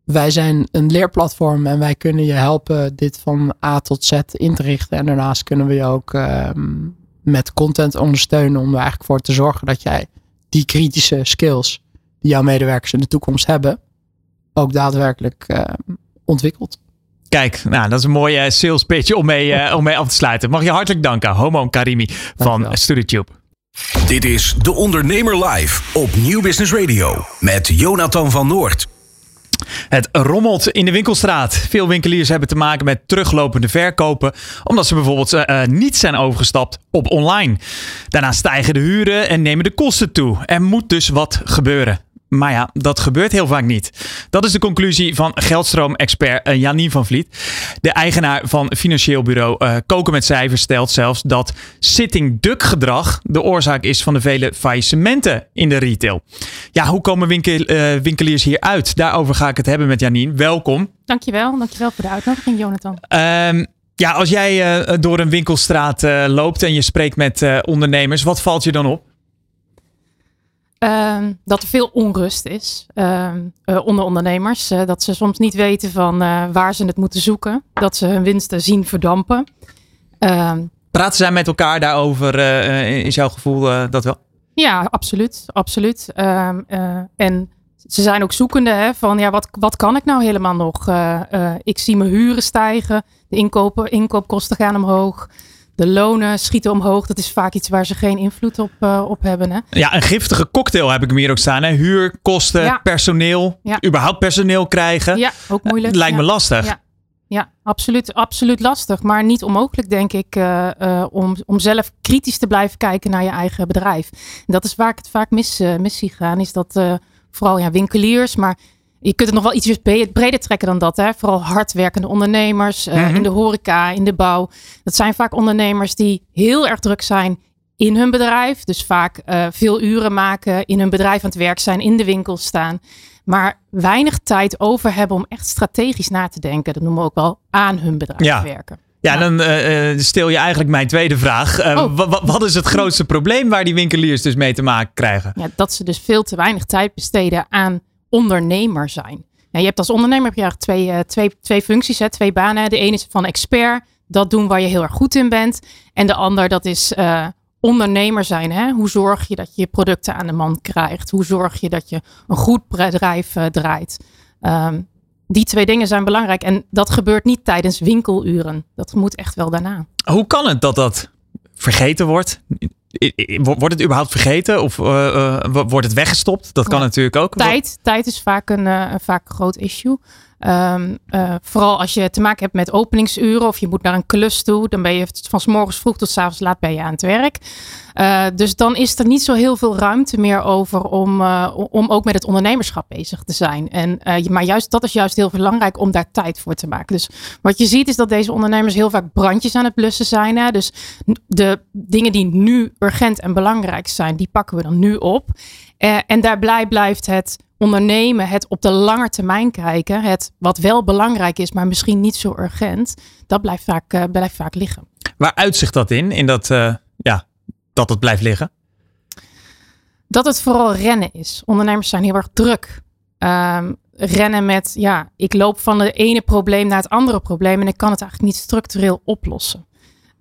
Wij zijn een leerplatform en wij kunnen je helpen dit van A tot Z in te richten. En daarnaast kunnen we je ook ehm, met content ondersteunen om er eigenlijk voor te zorgen dat jij die kritische skills die jouw medewerkers in de toekomst hebben, ook daadwerkelijk ehm, ontwikkelt. Kijk, nou, dat is een mooie sales pitch om mee, om mee af te sluiten. Mag je hartelijk danken, Homo Karimi van StudyTube. Dit is De Ondernemer Live op Nieuw Business Radio met Jonathan van Noord. Het rommelt in de winkelstraat. Veel winkeliers hebben te maken met teruglopende verkopen, omdat ze bijvoorbeeld uh, niet zijn overgestapt op online. Daarna stijgen de huren en nemen de kosten toe. Er moet dus wat gebeuren. Maar ja, dat gebeurt heel vaak niet. Dat is de conclusie van geldstroom-expert uh, Janine van Vliet. De eigenaar van financieel bureau uh, Koken met Cijfers stelt zelfs dat sitting duck gedrag de oorzaak is van de vele faillissementen in de retail. Ja, hoe komen winkel, uh, winkeliers hier uit? Daarover ga ik het hebben met Janine. Welkom. Dankjewel, dankjewel voor de uitnodiging Jonathan. Um, ja, als jij door een winkelstraat loopt en je spreekt met ondernemers, wat valt je dan op? Uh, dat er veel onrust is uh, uh, onder ondernemers. Uh, dat ze soms niet weten van waar ze het moeten zoeken. Dat ze hun winsten zien verdampen. Ehm, Praten zij met elkaar daarover? is jouw gevoel dat wel? Ja, absoluut. absoluut. Ehm, en ze zijn ook zoekende hè, van ja, wat, wat kan ik nou helemaal nog? ik zie mijn huren stijgen. De inkopen, inkoopkosten gaan omhoog. De lonen schieten omhoog. Dat is vaak iets waar ze geen invloed op, uh, op hebben. Hè? Ja, een giftige cocktail heb ik hem hier ook staan. Hè? Huur, kosten, ja. personeel. Ja. Überhaupt personeel krijgen. Ja, ook moeilijk. lijkt me lastig. Ja. Ja, absoluut, absoluut lastig. Maar niet onmogelijk, denk ik, uh, uh, om, om zelf kritisch te blijven kijken naar je eigen bedrijf. En dat is waar ik het vaak mis, mis zie gaan. Is dat vooral ja, winkeliers, maar je kunt het nog wel ietsjes breder trekken dan dat. Hè? Vooral hardwerkende ondernemers uh, in de horeca, in de bouw. Dat zijn vaak ondernemers die heel erg druk zijn in hun bedrijf. Dus vaak uh, veel uren maken, in hun bedrijf aan het werk zijn, in de winkel staan. Maar weinig tijd over hebben om echt strategisch na te denken. Dat noemen we ook wel aan hun bedrijf ja. werken. Ja, dan uh, stel je eigenlijk mijn tweede vraag. Uh, oh. Wat is het grootste probleem waar die winkeliers dus mee te maken krijgen? Ja, dat ze dus veel te weinig tijd besteden aan ondernemer zijn. Ja, je hebt als ondernemer je eigenlijk twee, uh, twee, twee functies, hè, twee banen. De ene is van expert, dat doen waar je heel erg goed in bent. En de ander, dat is uh, ondernemer zijn. Hè? Hoe zorg je dat je producten aan de man krijgt? Hoe zorg je dat je een goed bedrijf uh, draait? Um, die twee dingen zijn belangrijk. En dat gebeurt niet tijdens winkeluren. Dat moet echt wel daarna. Hoe kan het dat dat vergeten wordt? Wordt het überhaupt vergeten of uh, wordt het weggestopt? Dat kan ja. natuurlijk ook. Tijd, tijd is vaak een, uh, vaak een groot issue. Ehm, eh, vooral als je te maken hebt met openingsuren of je moet naar een klus toe, dan ben je van s morgens vroeg tot s avonds laat ben je aan het werk. Uh, dus dan is er niet zo heel veel ruimte meer over om, uh, om ook met het ondernemerschap bezig te zijn. En, maar juist dat is juist heel belangrijk om daar tijd voor te maken. Dus wat je ziet is dat deze ondernemers heel vaak brandjes aan het blussen zijn. Hè? Dus de dingen die nu urgent en belangrijk zijn, die pakken we dan nu op. en daarbij blijft het ondernemen, het op de lange termijn kijken, het wat wel belangrijk is, maar misschien niet zo urgent, dat blijft vaak, uh, blijft vaak liggen. Waar uitzicht dat in? In dat, uh, ja, dat het blijft liggen? Dat het vooral rennen is. Ondernemers zijn heel erg druk. Um, rennen met, ja, ik loop van het ene probleem naar het andere probleem en ik kan het eigenlijk niet structureel oplossen.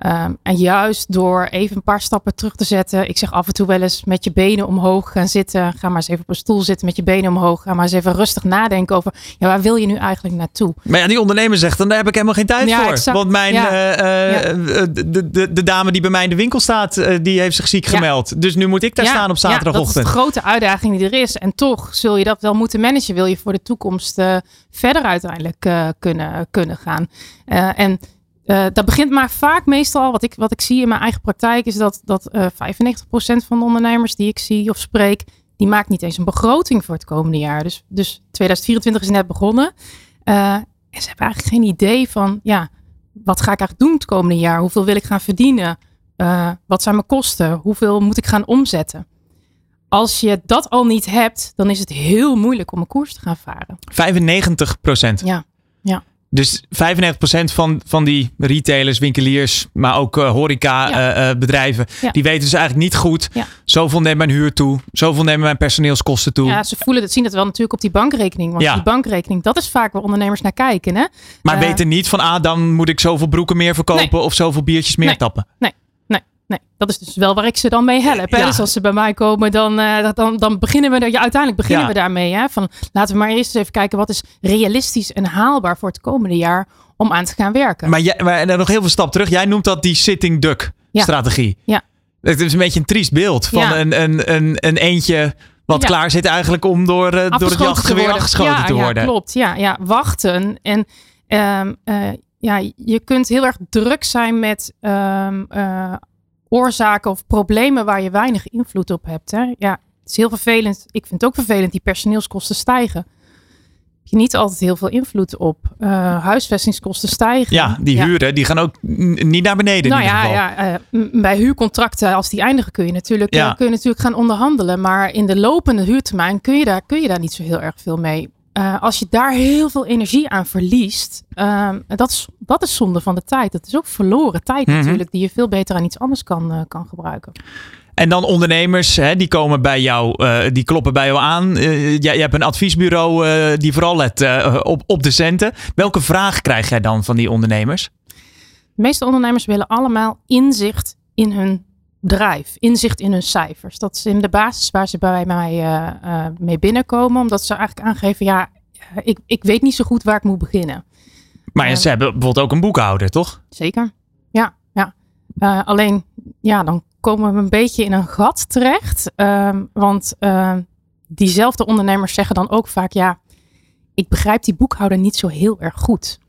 Um, en juist door even een paar stappen terug te zetten. Ik zeg af en toe wel eens met je benen omhoog gaan zitten. Ga maar eens even op een stoel zitten met je benen omhoog. Ga maar eens even rustig nadenken over. Ja, waar wil je nu eigenlijk naartoe? Maar ja, die ondernemer zegt dan daar heb ik helemaal geen tijd ja, voor. Exact. Want mijn, ja. uh, uh, ja. de, de, de dame die bij mij in de winkel staat, uh, die heeft zich ziek gemeld. Dus nu moet ik daar staan op zaterdagochtend. dat is de grote uitdaging die er is. En toch zul je dat wel moeten managen. Wil je voor de toekomst verder uiteindelijk kunnen, kunnen gaan. en uh, dat begint maar vaak meestal, wat ik, wat ik zie in mijn eigen praktijk, is dat, dat uh, 95% van de ondernemers die ik zie of spreek, die maakt niet eens een begroting voor het komende jaar. Dus, dus 2024 is net begonnen. Uh, en ze hebben eigenlijk geen idee van, ja, wat ga ik eigenlijk doen het komende jaar? Hoeveel wil ik gaan verdienen? Wat zijn mijn kosten? Hoeveel moet ik gaan omzetten? Als je dat al niet hebt, dan is het heel moeilijk om een koers te gaan varen. 95%? Ja. Dus 95% van, van die retailers, winkeliers, maar ook uh, horeca ja. uh, bedrijven, ja. die weten dus eigenlijk niet goed. Ja. Zoveel neemt mijn huur toe, zoveel nemen mijn personeelskosten toe. Ja, ze voelen het, zien het wel natuurlijk op die bankrekening. Want die bankrekening, dat is vaak waar ondernemers naar kijken. Hè? Maar uh, weten niet van, ah, dan moet ik zoveel broeken meer verkopen nee. of zoveel biertjes meer nee. tappen. Nee, Nee, dat is dus wel waar ik ze dan mee help. Ja. Dus als ze bij mij komen, dan, uh, dan, dan beginnen we er. Ja, uiteindelijk beginnen ja. we daarmee. Hè? Van, laten we maar eerst even kijken wat is realistisch en haalbaar voor het komende jaar om aan te gaan werken. Maar, jij, maar nog heel veel stap terug. Jij noemt dat die sitting duck strategie. Ja. Het is een beetje een triest beeld van een, een, een, een eentje wat klaar zit eigenlijk om door, uh, door het jachtgeweer afgeschoten te worden. Ja, klopt. Ja, ja. wachten. En um, uh, ja, je kunt heel erg druk zijn met um, uh, oorzaken of problemen waar je weinig invloed op hebt. Hè? Ja, het is heel vervelend. Ik vind het ook vervelend, die personeelskosten stijgen. Je niet altijd heel veel invloed op. Uh, huisvestingskosten stijgen. Ja, die ja. huren die gaan ook niet naar beneden. Nou in ja, geval. ja uh, bij huurcontracten, als die eindigen, kun je, natuurlijk, ja. uh, kun je natuurlijk gaan onderhandelen. Maar in de lopende huurtermijn kun je daar, kun je daar niet zo heel erg veel mee. Uh, als je daar heel veel energie aan verliest, uh, dat, is, dat is zonde van de tijd. Dat is ook verloren tijd mm -hmm. natuurlijk, die je veel beter aan iets anders kan, uh, kan gebruiken. En dan ondernemers, hè, die komen bij jou, uh, die kloppen bij jou aan. Uh, jij, jij hebt een adviesbureau uh, die vooral let op, op de centen. Welke vraag krijg jij dan van die ondernemers? De meeste ondernemers willen allemaal inzicht in hun bedrijf, inzicht in hun cijfers. Dat is in de basis waar ze bij mij uh, mee binnenkomen, omdat ze eigenlijk aangeven, ja, ik, ik weet niet zo goed waar ik moet beginnen. Maar uh, ze hebben bijvoorbeeld ook een boekhouder, toch? Zeker, ja. ja. Alleen, ja, dan komen we een beetje in een gat terecht. Uh, want diezelfde ondernemers zeggen dan ook vaak, ja, ik begrijp die boekhouder niet zo heel erg goed.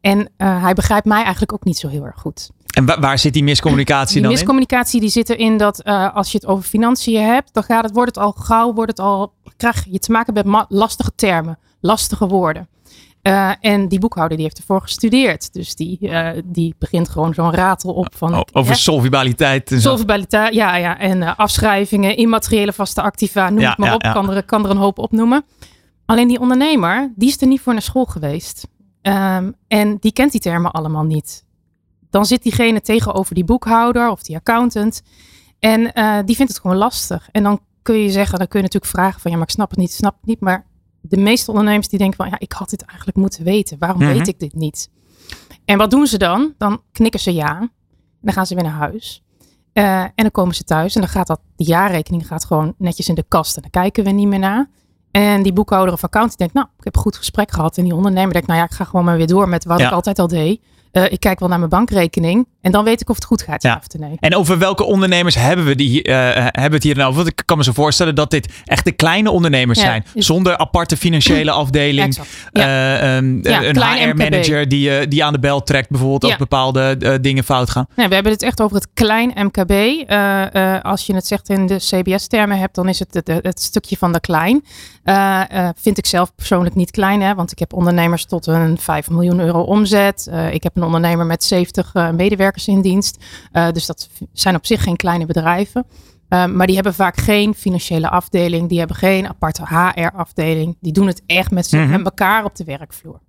en hij begrijpt mij eigenlijk ook niet zo heel erg goed. En waar, waar zit die miscommunicatie die dan miscommunicatie die zit erin dat uh, als je het over financiën hebt, dan gaat het, wordt het al gauw, wordt het al, krijg je te maken met lastige termen, lastige woorden. Uh, en die boekhouder die heeft ervoor gestudeerd. Dus die, uh, die begint gewoon zo'n ratel op van... Oh, over solvabiliteit. En solvabiliteit, ja. ja. En afschrijvingen, immateriële vaste activa, noem ja, het maar ja, op. Ja. Kan, er, kan er een hoop opnoemen. Alleen die ondernemer, die is er niet voor naar school geweest. Um, en die kent die termen allemaal niet dan zit diegene tegenover die boekhouder of die accountant. En uh, die vindt het gewoon lastig. En dan kun je zeggen, dan kun je natuurlijk vragen van ja, maar ik snap het niet, snap het niet. Maar de meeste ondernemers die denken van ja, ik had dit eigenlijk moeten weten. Waarom mm -hmm. weet ik dit niet? En wat doen ze dan? Dan knikken ze ja. En dan gaan ze weer naar huis. Uh, en dan komen ze thuis en dan gaat dat, die jaarrekening gaat gewoon netjes in de kast. En dan kijken we niet meer naar. En die boekhouder of accountant denkt, nou, ik heb een goed gesprek gehad. En die ondernemer denkt, nou ja, ik ga gewoon maar weer door met wat ja. ik altijd al deed. Uh, ik kijk wel naar mijn bankrekening. En dan weet ik of het goed gaat, ja, Ja. of nee. En over welke ondernemers hebben we, die, eh, hebben we het hier nou? Want ik kan me zo voorstellen dat dit echt de kleine ondernemers Ja, zijn. Zonder aparte financiële afdeling. Eh, ehm, een HR-manager die, eh, die aan de bel trekt bijvoorbeeld als bepaalde eh, dingen fout gaan. Nee, we hebben het echt over het klein MKB. Eh, eh, als je het zegt in de CBS-termen hebt, dan is het het, het stukje van de klein. Eh, eh, vind ik zelf persoonlijk niet klein, hè, want ik heb ondernemers tot een 5 miljoen euro omzet. Eh, ik heb een ondernemer met 70 eh, medewerkers in dienst. Eh, dus dat zijn op zich geen kleine bedrijven. Eh, maar die hebben vaak geen financiële afdeling. Die hebben geen aparte HR-afdeling. Die doen het echt met, z'n- Mhm. met elkaar op de werkvloer.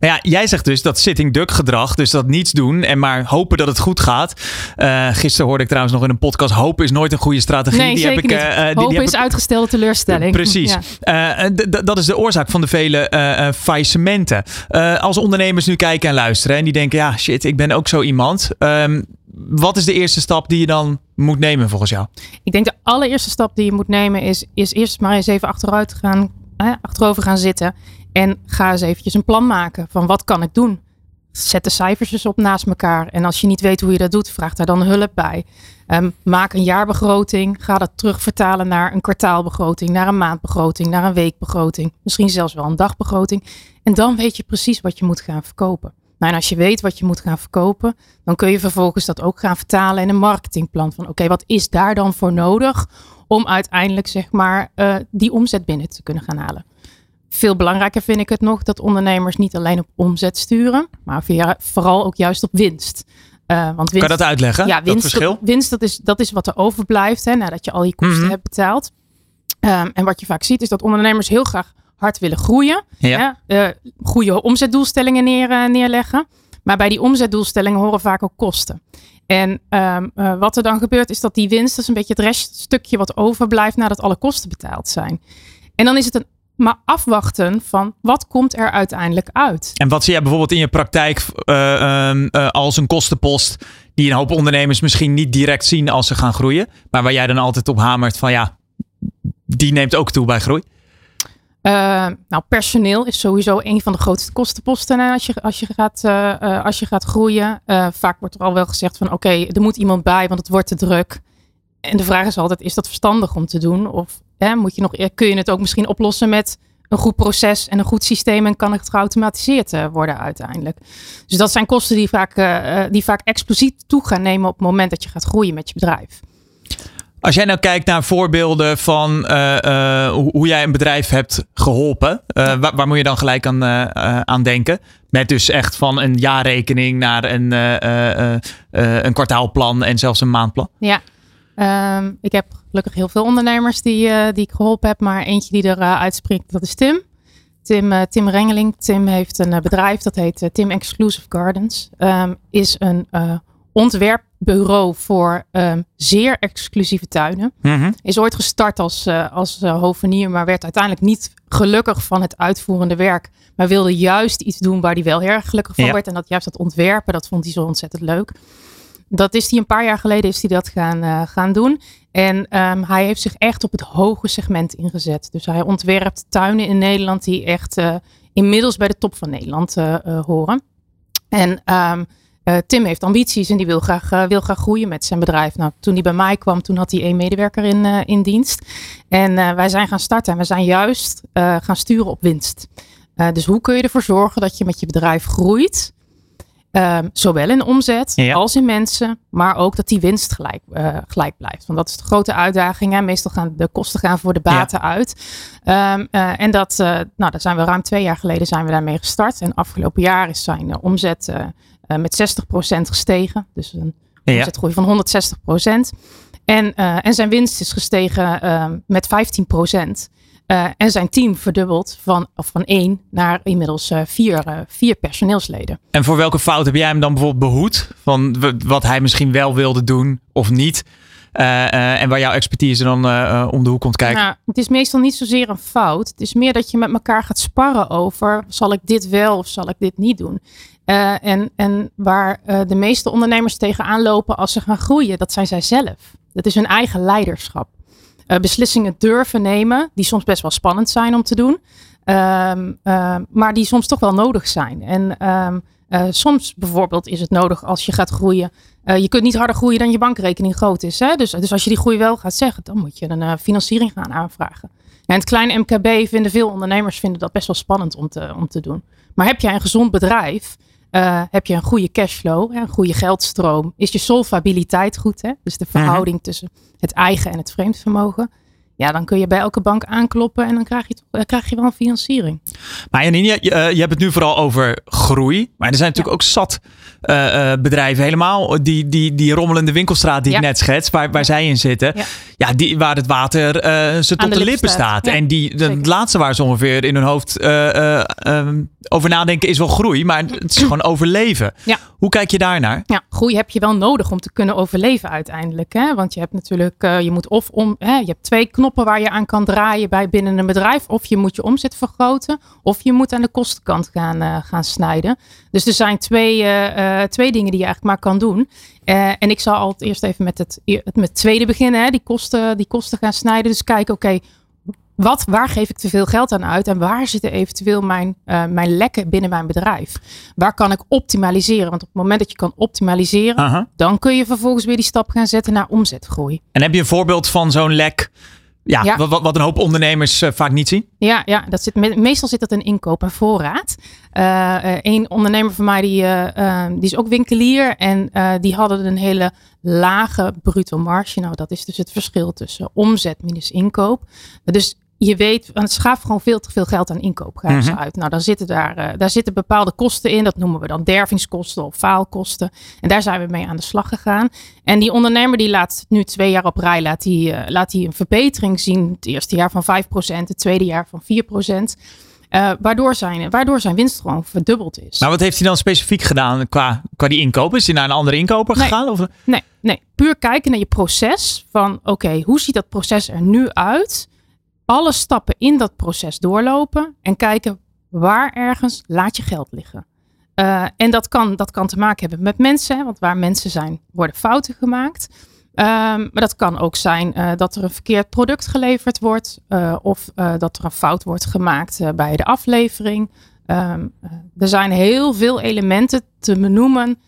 Maar ja, jij zegt dus dat sitting duck gedrag, dus dat niets doen en maar hopen dat het goed gaat. Eh, gisteren hoorde ik trouwens nog in een podcast, hopen is nooit een goede strategie. Nee, die zeker heb ik, niet. eh, eh, die- die Hopen heb is ik- uitgestelde teleurstelling. Precies. Ja. Dat is de oorzaak van de vele faillissementen. Als ondernemers nu kijken en luisteren en die denken, ja shit, ik ben ook zo iemand. Ehm, wat is de eerste stap die je dan moet nemen volgens jou? Ik denk de allereerste stap die je moet nemen is, is eerst maar eens even achteruit gaan, hè, achterover gaan zitten. En ga eens eventjes een plan maken van wat kan ik doen. Zet de cijfers eens op naast elkaar. En als je niet weet hoe je dat doet, vraag daar dan hulp bij. Ehm, maak een jaarbegroting. Ga dat terugvertalen naar een kwartaalbegroting, naar een maandbegroting, naar een weekbegroting. Misschien zelfs wel een dagbegroting. En dan weet je precies wat je moet gaan verkopen. Nou, en als je weet wat je moet gaan verkopen, dan kun je vervolgens dat ook gaan vertalen in een marketingplan. Van oké, wat is daar dan voor nodig om uiteindelijk zeg maar eh, die omzet binnen te kunnen gaan halen. Veel belangrijker vind ik het nog dat ondernemers niet alleen op omzet sturen, maar via, vooral ook juist op winst. Eh, want winst Kan je dat uitleggen? ja, dat winst, verschil? Dat, winst dat, is, dat is wat er overblijft hè, nadat je al je kosten Mhm. hebt betaald. Ehm, en wat je vaak ziet is dat ondernemers heel graag hard willen groeien. Ja. Hè, eh, goede omzetdoelstellingen neer, eh, neerleggen. Maar bij die omzetdoelstellingen horen vaak ook kosten. En ehm, eh, wat er dan gebeurt is dat die winst, dat is een beetje het reststukje wat overblijft nadat alle kosten betaald zijn. En dan is het een, maar afwachten van wat komt er uiteindelijk uit. En wat zie jij bijvoorbeeld in je praktijk eh, ehm, eh, als een kostenpost die een hoop ondernemers misschien niet direct zien als ze gaan groeien, maar waar jij dan altijd op hamert van ja, die neemt ook toe bij groei? Eh, nou, personeel is sowieso een van de grootste kostenposten hè, als, je, als, je gaat, als je gaat groeien. Vaak wordt er al wel gezegd van oké, er moet iemand bij, want het wordt te druk. En de vraag is altijd, is dat verstandig om te doen? Of hè, moet je nog, eh, kun je het ook misschien oplossen met een goed proces en een goed systeem en kan het geautomatiseerd eh, worden uiteindelijk? Dus dat zijn kosten die vaak, eh, die vaak explosief toe gaan nemen op het moment dat je gaat groeien met je bedrijf. Als jij nou kijkt naar voorbeelden van hoe, jij een bedrijf hebt geholpen, eh, waar, waar moet je dan gelijk aan, aan denken? Met dus echt van een jaarrekening naar een, een kwartaalplan en zelfs een maandplan. Ja, Ehm, ik heb gelukkig heel veel ondernemers die, eh, die ik geholpen heb, maar eentje die er eh, uitspringt, dat is Tim. Tim, eh, Tim Rengeling. Tim heeft een bedrijf dat heet Tim Exclusive Gardens. Ehm, is een ontwerpbureau voor ehm, zeer exclusieve tuinen. Is ooit gestart als, als hovenier, maar werd uiteindelijk niet gelukkig van het uitvoerende werk. Maar wilde juist iets doen waar hij wel heel erg gelukkig van Ja. werd. En dat juist dat ontwerpen, dat vond hij zo ontzettend leuk. Dat is hij een paar jaar geleden is hij dat gaan, eh, gaan doen. En ehm, hij heeft zich echt op het hoge segment ingezet. Dus hij ontwerpt tuinen in Nederland die echt eh, inmiddels bij de top van Nederland eh, horen. En ehm, eh, Tim heeft ambities en die wil graag, wil graag groeien met zijn bedrijf. Nou, toen hij bij mij kwam, toen had hij één medewerker in, in dienst. En wij zijn gaan starten en we zijn juist gaan sturen op winst. Dus hoe kun je ervoor zorgen dat je met je bedrijf groeit? Ehm, zowel in omzet Ja. als in mensen, maar ook dat die winst gelijk, eh, gelijk blijft. Want dat is de grote uitdaging. Hè? Meestal gaan de kosten gaan voor de baten uit. Ehm, eh, en dat, eh, nou, daar zijn we ruim twee jaar geleden zijn we daarmee gestart. En afgelopen jaar is zijn omzet met 60% gestegen. Dus een Ja. omzetgroei van 160%. En, en zijn winst is gestegen ehm, met 15%. Eh, en zijn team verdubbeld van, of van één naar inmiddels eh, vier, eh, vier personeelsleden. En voor welke fout heb jij hem dan bijvoorbeeld behoed? Van wat hij misschien wel wilde doen of niet? En waar jouw expertise dan om de hoek komt kijken? Nou, het is meestal niet zozeer een fout. Het is meer dat je met elkaar gaat sparren over: zal ik dit wel of zal ik dit niet doen? En, en waar de meeste ondernemers tegenaan lopen als ze gaan groeien, dat zijn zij zelf. Dat is hun eigen leiderschap. Eh, beslissingen durven nemen, die soms best wel spannend zijn om te doen, ehm, ehm, maar die soms toch wel nodig zijn. En ehm, Uh, soms bijvoorbeeld is het nodig als je gaat groeien. Uh, je kunt niet harder groeien dan je bankrekening groot is. Hè? Dus, dus als je die groei wel gaat zeggen, dan moet je een financiering gaan aanvragen. En het kleine MKB vinden veel ondernemers vinden dat best wel spannend om te, om te doen. Maar heb jij een gezond bedrijf, heb je een goede cashflow, een goede geldstroom, is je solvabiliteit goed, hè? dus de verhouding mm -hmm. tussen het eigen en het vreemdvermogen ja, dan kun je bij elke bank aankloppen en dan krijg je, dan krijg je wel een financiering. Maar Janine, je, je, je hebt het nu vooral over groei. Maar er zijn natuurlijk ook zat uh, bedrijven helemaal. Die, die, die rommelende winkelstraat die ja. ik net schets, waar, waar zij in zitten. Ja, die, waar het water uh, ze tot de, de lippen staat. En die, de, laatste waar ze ongeveer in hun hoofd um, over nadenken is wel groei. Maar het is gewoon overleven. Hoe kijk je daar naar? Ja, groei heb je wel nodig om te kunnen overleven uiteindelijk. Hè? Want je hebt natuurlijk, je moet of om, hè, je hebt twee knoppen waar je aan kan draaien bij binnen een bedrijf. Of je moet je omzet vergroten. Of je moet aan de kostenkant gaan, gaan snijden. Dus er zijn twee, uh, twee dingen die je eigenlijk maar kan doen. Uh, en ik zal altijd eerst even met het, het met tweede beginnen. Hè, die, kosten, die kosten gaan snijden. Dus kijken, oké, wat, waar geef ik te veel geld aan uit? En waar zitten eventueel mijn, uh, mijn lekken binnen mijn bedrijf? Waar kan ik optimaliseren? Want op het moment dat je kan optimaliseren, uh -huh. dan kun je vervolgens weer die stap gaan zetten naar omzetgroei. En heb je een voorbeeld van zo'n lek ja, ja. Wat, wat, een hoop ondernemers uh, vaak niet zien. Ja, ja dat zit, meestal zit dat in inkoop en voorraad. Een uh, ondernemer van mij die, uh, die is ook winkelier en die hadden een hele lage bruto marge. Nou, dat is dus het verschil tussen omzet minus inkoop. Dus je weet, het schaft gewoon veel te veel geld aan inkoop gaan ze mm -hmm. uit. Nou, dan zitten daar, uh, daar zitten bepaalde kosten in. Dat noemen we dan dervingskosten of faalkosten. En daar zijn we mee aan de slag gegaan. En die ondernemer die laat nu twee jaar op rij laat die, uh, laat die een verbetering zien. Het eerste jaar van 5%, het tweede jaar van 4%. Uh, waardoor, zijn, waardoor zijn winst gewoon verdubbeld is. Maar wat heeft hij dan specifiek gedaan qua, qua die inkoop? Is hij naar een andere inkoper nee, gegaan? Of? Nee, nee, puur kijken naar je proces. Van oké, okay, hoe ziet dat proces er nu uit? Alle stappen in dat proces doorlopen en kijken waar ergens laat je geld liggen. Uh, en dat kan, dat kan te maken hebben met mensen, want waar mensen zijn, worden fouten gemaakt. Um, maar dat kan ook zijn uh, dat er een verkeerd product geleverd wordt, uh, of dat er een fout wordt gemaakt bij de aflevering. Um, er zijn heel veel elementen te benoemen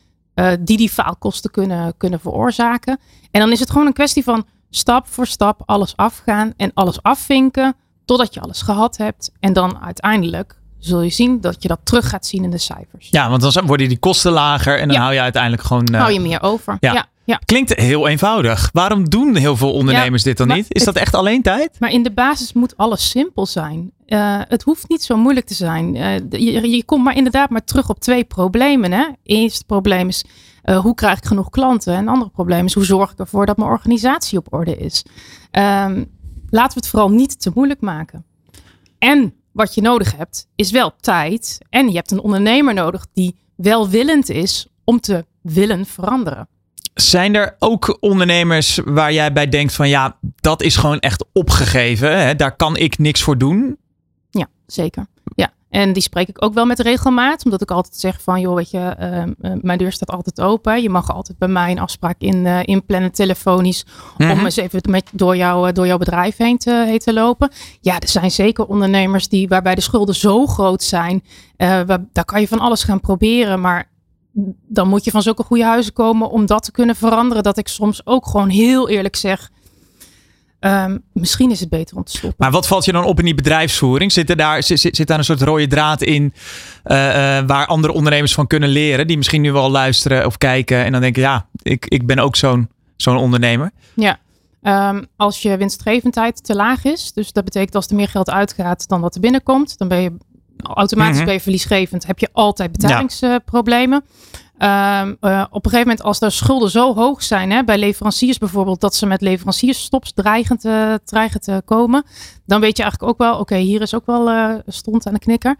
die die faalkosten kunnen, kunnen veroorzaken. En dan is het gewoon een kwestie van stap voor stap alles afgaan en alles afvinken totdat je alles gehad hebt. En dan uiteindelijk zul je zien dat je dat terug gaat zien in de cijfers. Ja, want dan worden die kosten lager en dan ja. hou je uiteindelijk gewoon... Uh... Hou je meer over. Ja. ja. Ja. Klinkt heel eenvoudig. Waarom doen heel veel ondernemers dit dan niet? Is dat echt alleen tijd? Maar in de basis moet alles simpel zijn. Uh, het hoeft niet zo moeilijk te zijn. Uh, je, je, komt maar inderdaad maar terug op twee problemen. Hè? Eerste probleem is uh, hoe krijg ik genoeg klanten? En een andere probleem is hoe zorg ik ervoor dat mijn organisatie op orde is? Um, laten we het vooral niet te moeilijk maken. En wat je nodig hebt, is wel tijd. En je hebt een ondernemer nodig die welwillend is om te willen veranderen. Zijn er ook ondernemers waar jij bij denkt van ja, dat is gewoon echt opgegeven. Hè? Daar kan ik niks voor doen? Ja, zeker. Ja, en die spreek ik ook wel met regelmaat. Omdat ik altijd zeg van, joh, weet je, uh, uh, mijn deur staat altijd open. Je mag altijd bij mij een afspraak in, uh, inplannen, telefonisch. Om eens even met, door, jou, door jouw bedrijf heen te, heen te lopen. Ja, er zijn zeker ondernemers die, waarbij de schulden zo groot zijn. Waar, daar kan je van alles gaan proberen. Maar dan moet je van zulke goede huizen komen om dat te kunnen veranderen. Dat ik soms ook gewoon heel eerlijk zeg Um, misschien is het beter om te stoppen. Maar wat valt je dan op in die bedrijfsvoering? Zit, er daar, zit, zit daar een soort rode draad in uh, uh, waar andere ondernemers van kunnen leren? Die misschien nu wel luisteren of kijken en dan denken, ja, ik, ik ben ook zo'n zo'n ondernemer. Ja, um, als je winstgevendheid te laag is, dus dat betekent als er meer geld uitgaat dan wat er binnenkomt, dan ben je automatisch mm -hmm. ben je verliesgevend, heb je altijd betalingsproblemen. Ja. Um, uh, op een gegeven moment, als de schulden zo hoog zijn, hè, bij leveranciers bijvoorbeeld, dat ze met leveranciersstops dreigen te, dreigen te komen, dan weet je eigenlijk ook wel, oké, okay, hier is ook wel uh, stond aan de knikker.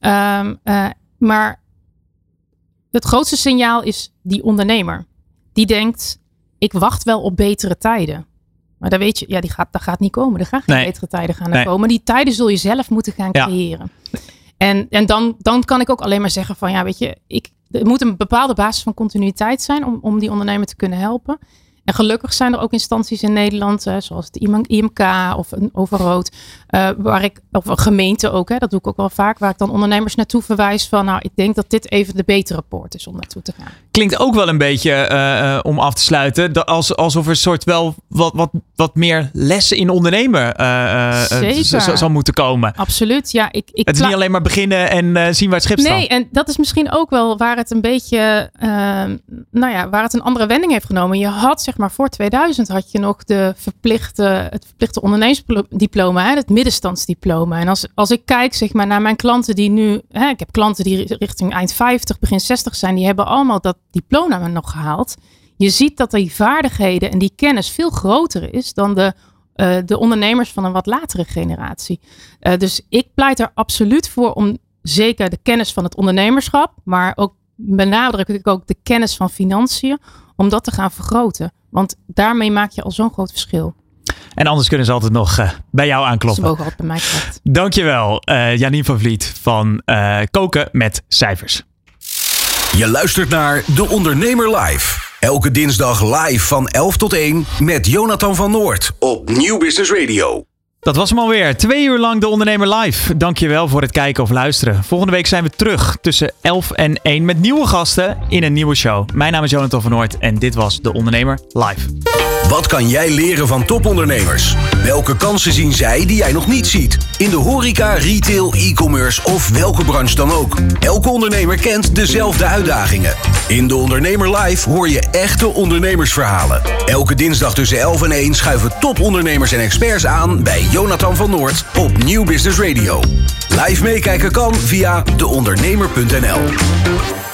Um, uh, maar het grootste signaal is die ondernemer. Die denkt, ik wacht wel op betere tijden. Maar dan weet je, ja, die gaat, dat gaat niet komen. Er gaan geen nee. betere tijden gaan nee. komen. Die tijden zul je zelf moeten gaan creëren. En, en dan, dan kan ik ook alleen maar zeggen van, ja, weet je, ik, er moet een bepaalde basis van continuïteit zijn om, om die ondernemer te kunnen helpen. En gelukkig zijn er ook instanties in Nederland, eh, zoals het IMK of een Overrood, uh, waar ik, of een gemeente ook, hè, dat doe ik ook wel vaak, waar ik dan ondernemers naartoe verwijs van, nou, ik denk dat dit even de betere poort is om naartoe te gaan. Klinkt ook wel een beetje, uh, om af te sluiten, als, alsof er soort wel wat, wat, wat meer lessen in ondernemen zal moeten komen. Absoluut, ja. Ik, ik het is niet alleen maar beginnen en zien waar het schip staat. Nee, en dat is misschien ook wel waar het een beetje, nou ja, waar het een andere wending heeft genomen. Je had zeg maar voor 2000 had je nog de verplichte, het verplichte ondernemersdiploma, het middenstandsdiploma. En als, als ik kijk zeg maar, naar mijn klanten die nu, hè, ik heb klanten die richting eind 50, begin 60 zijn, die hebben allemaal dat diploma nog gehaald. Je ziet dat die vaardigheden en die kennis veel groter is dan de, uh, de ondernemers van een wat latere generatie. Uh, dus ik pleit er absoluut voor om zeker de kennis van het ondernemerschap, maar ook benadruk ik ook de kennis van financiën, om dat te gaan vergroten. Want daarmee maak je al zo'n groot verschil. En anders kunnen ze altijd nog uh, bij jou aankloppen. Ze mogen altijd bij mij. Dankjewel, uh, Janine van Vliet van uh, Koken met Cijfers. Je luistert naar De Ondernemer Live. Elke dinsdag live van 11 tot 1 met Jonathan van Noord op Nieuw Business Radio. Dat was hem alweer. Twee uur lang de Ondernemer Live. Dankjewel voor het kijken of luisteren. Volgende week zijn we terug tussen 11 en 1 met nieuwe gasten in een nieuwe show. Mijn naam is Jonathan van Noord en dit was de Ondernemer Live. Wat kan jij leren van topondernemers? Welke kansen zien zij die jij nog niet ziet? In de horeca, retail, e-commerce of welke branche dan ook. Elke ondernemer kent dezelfde uitdagingen. In de Ondernemer Live hoor je echte ondernemersverhalen. Elke dinsdag tussen 11 en 1 schuiven topondernemers en experts aan bij Jonathan van Noord op Nieuw Business Radio. Live meekijken kan via deondernemer.nl.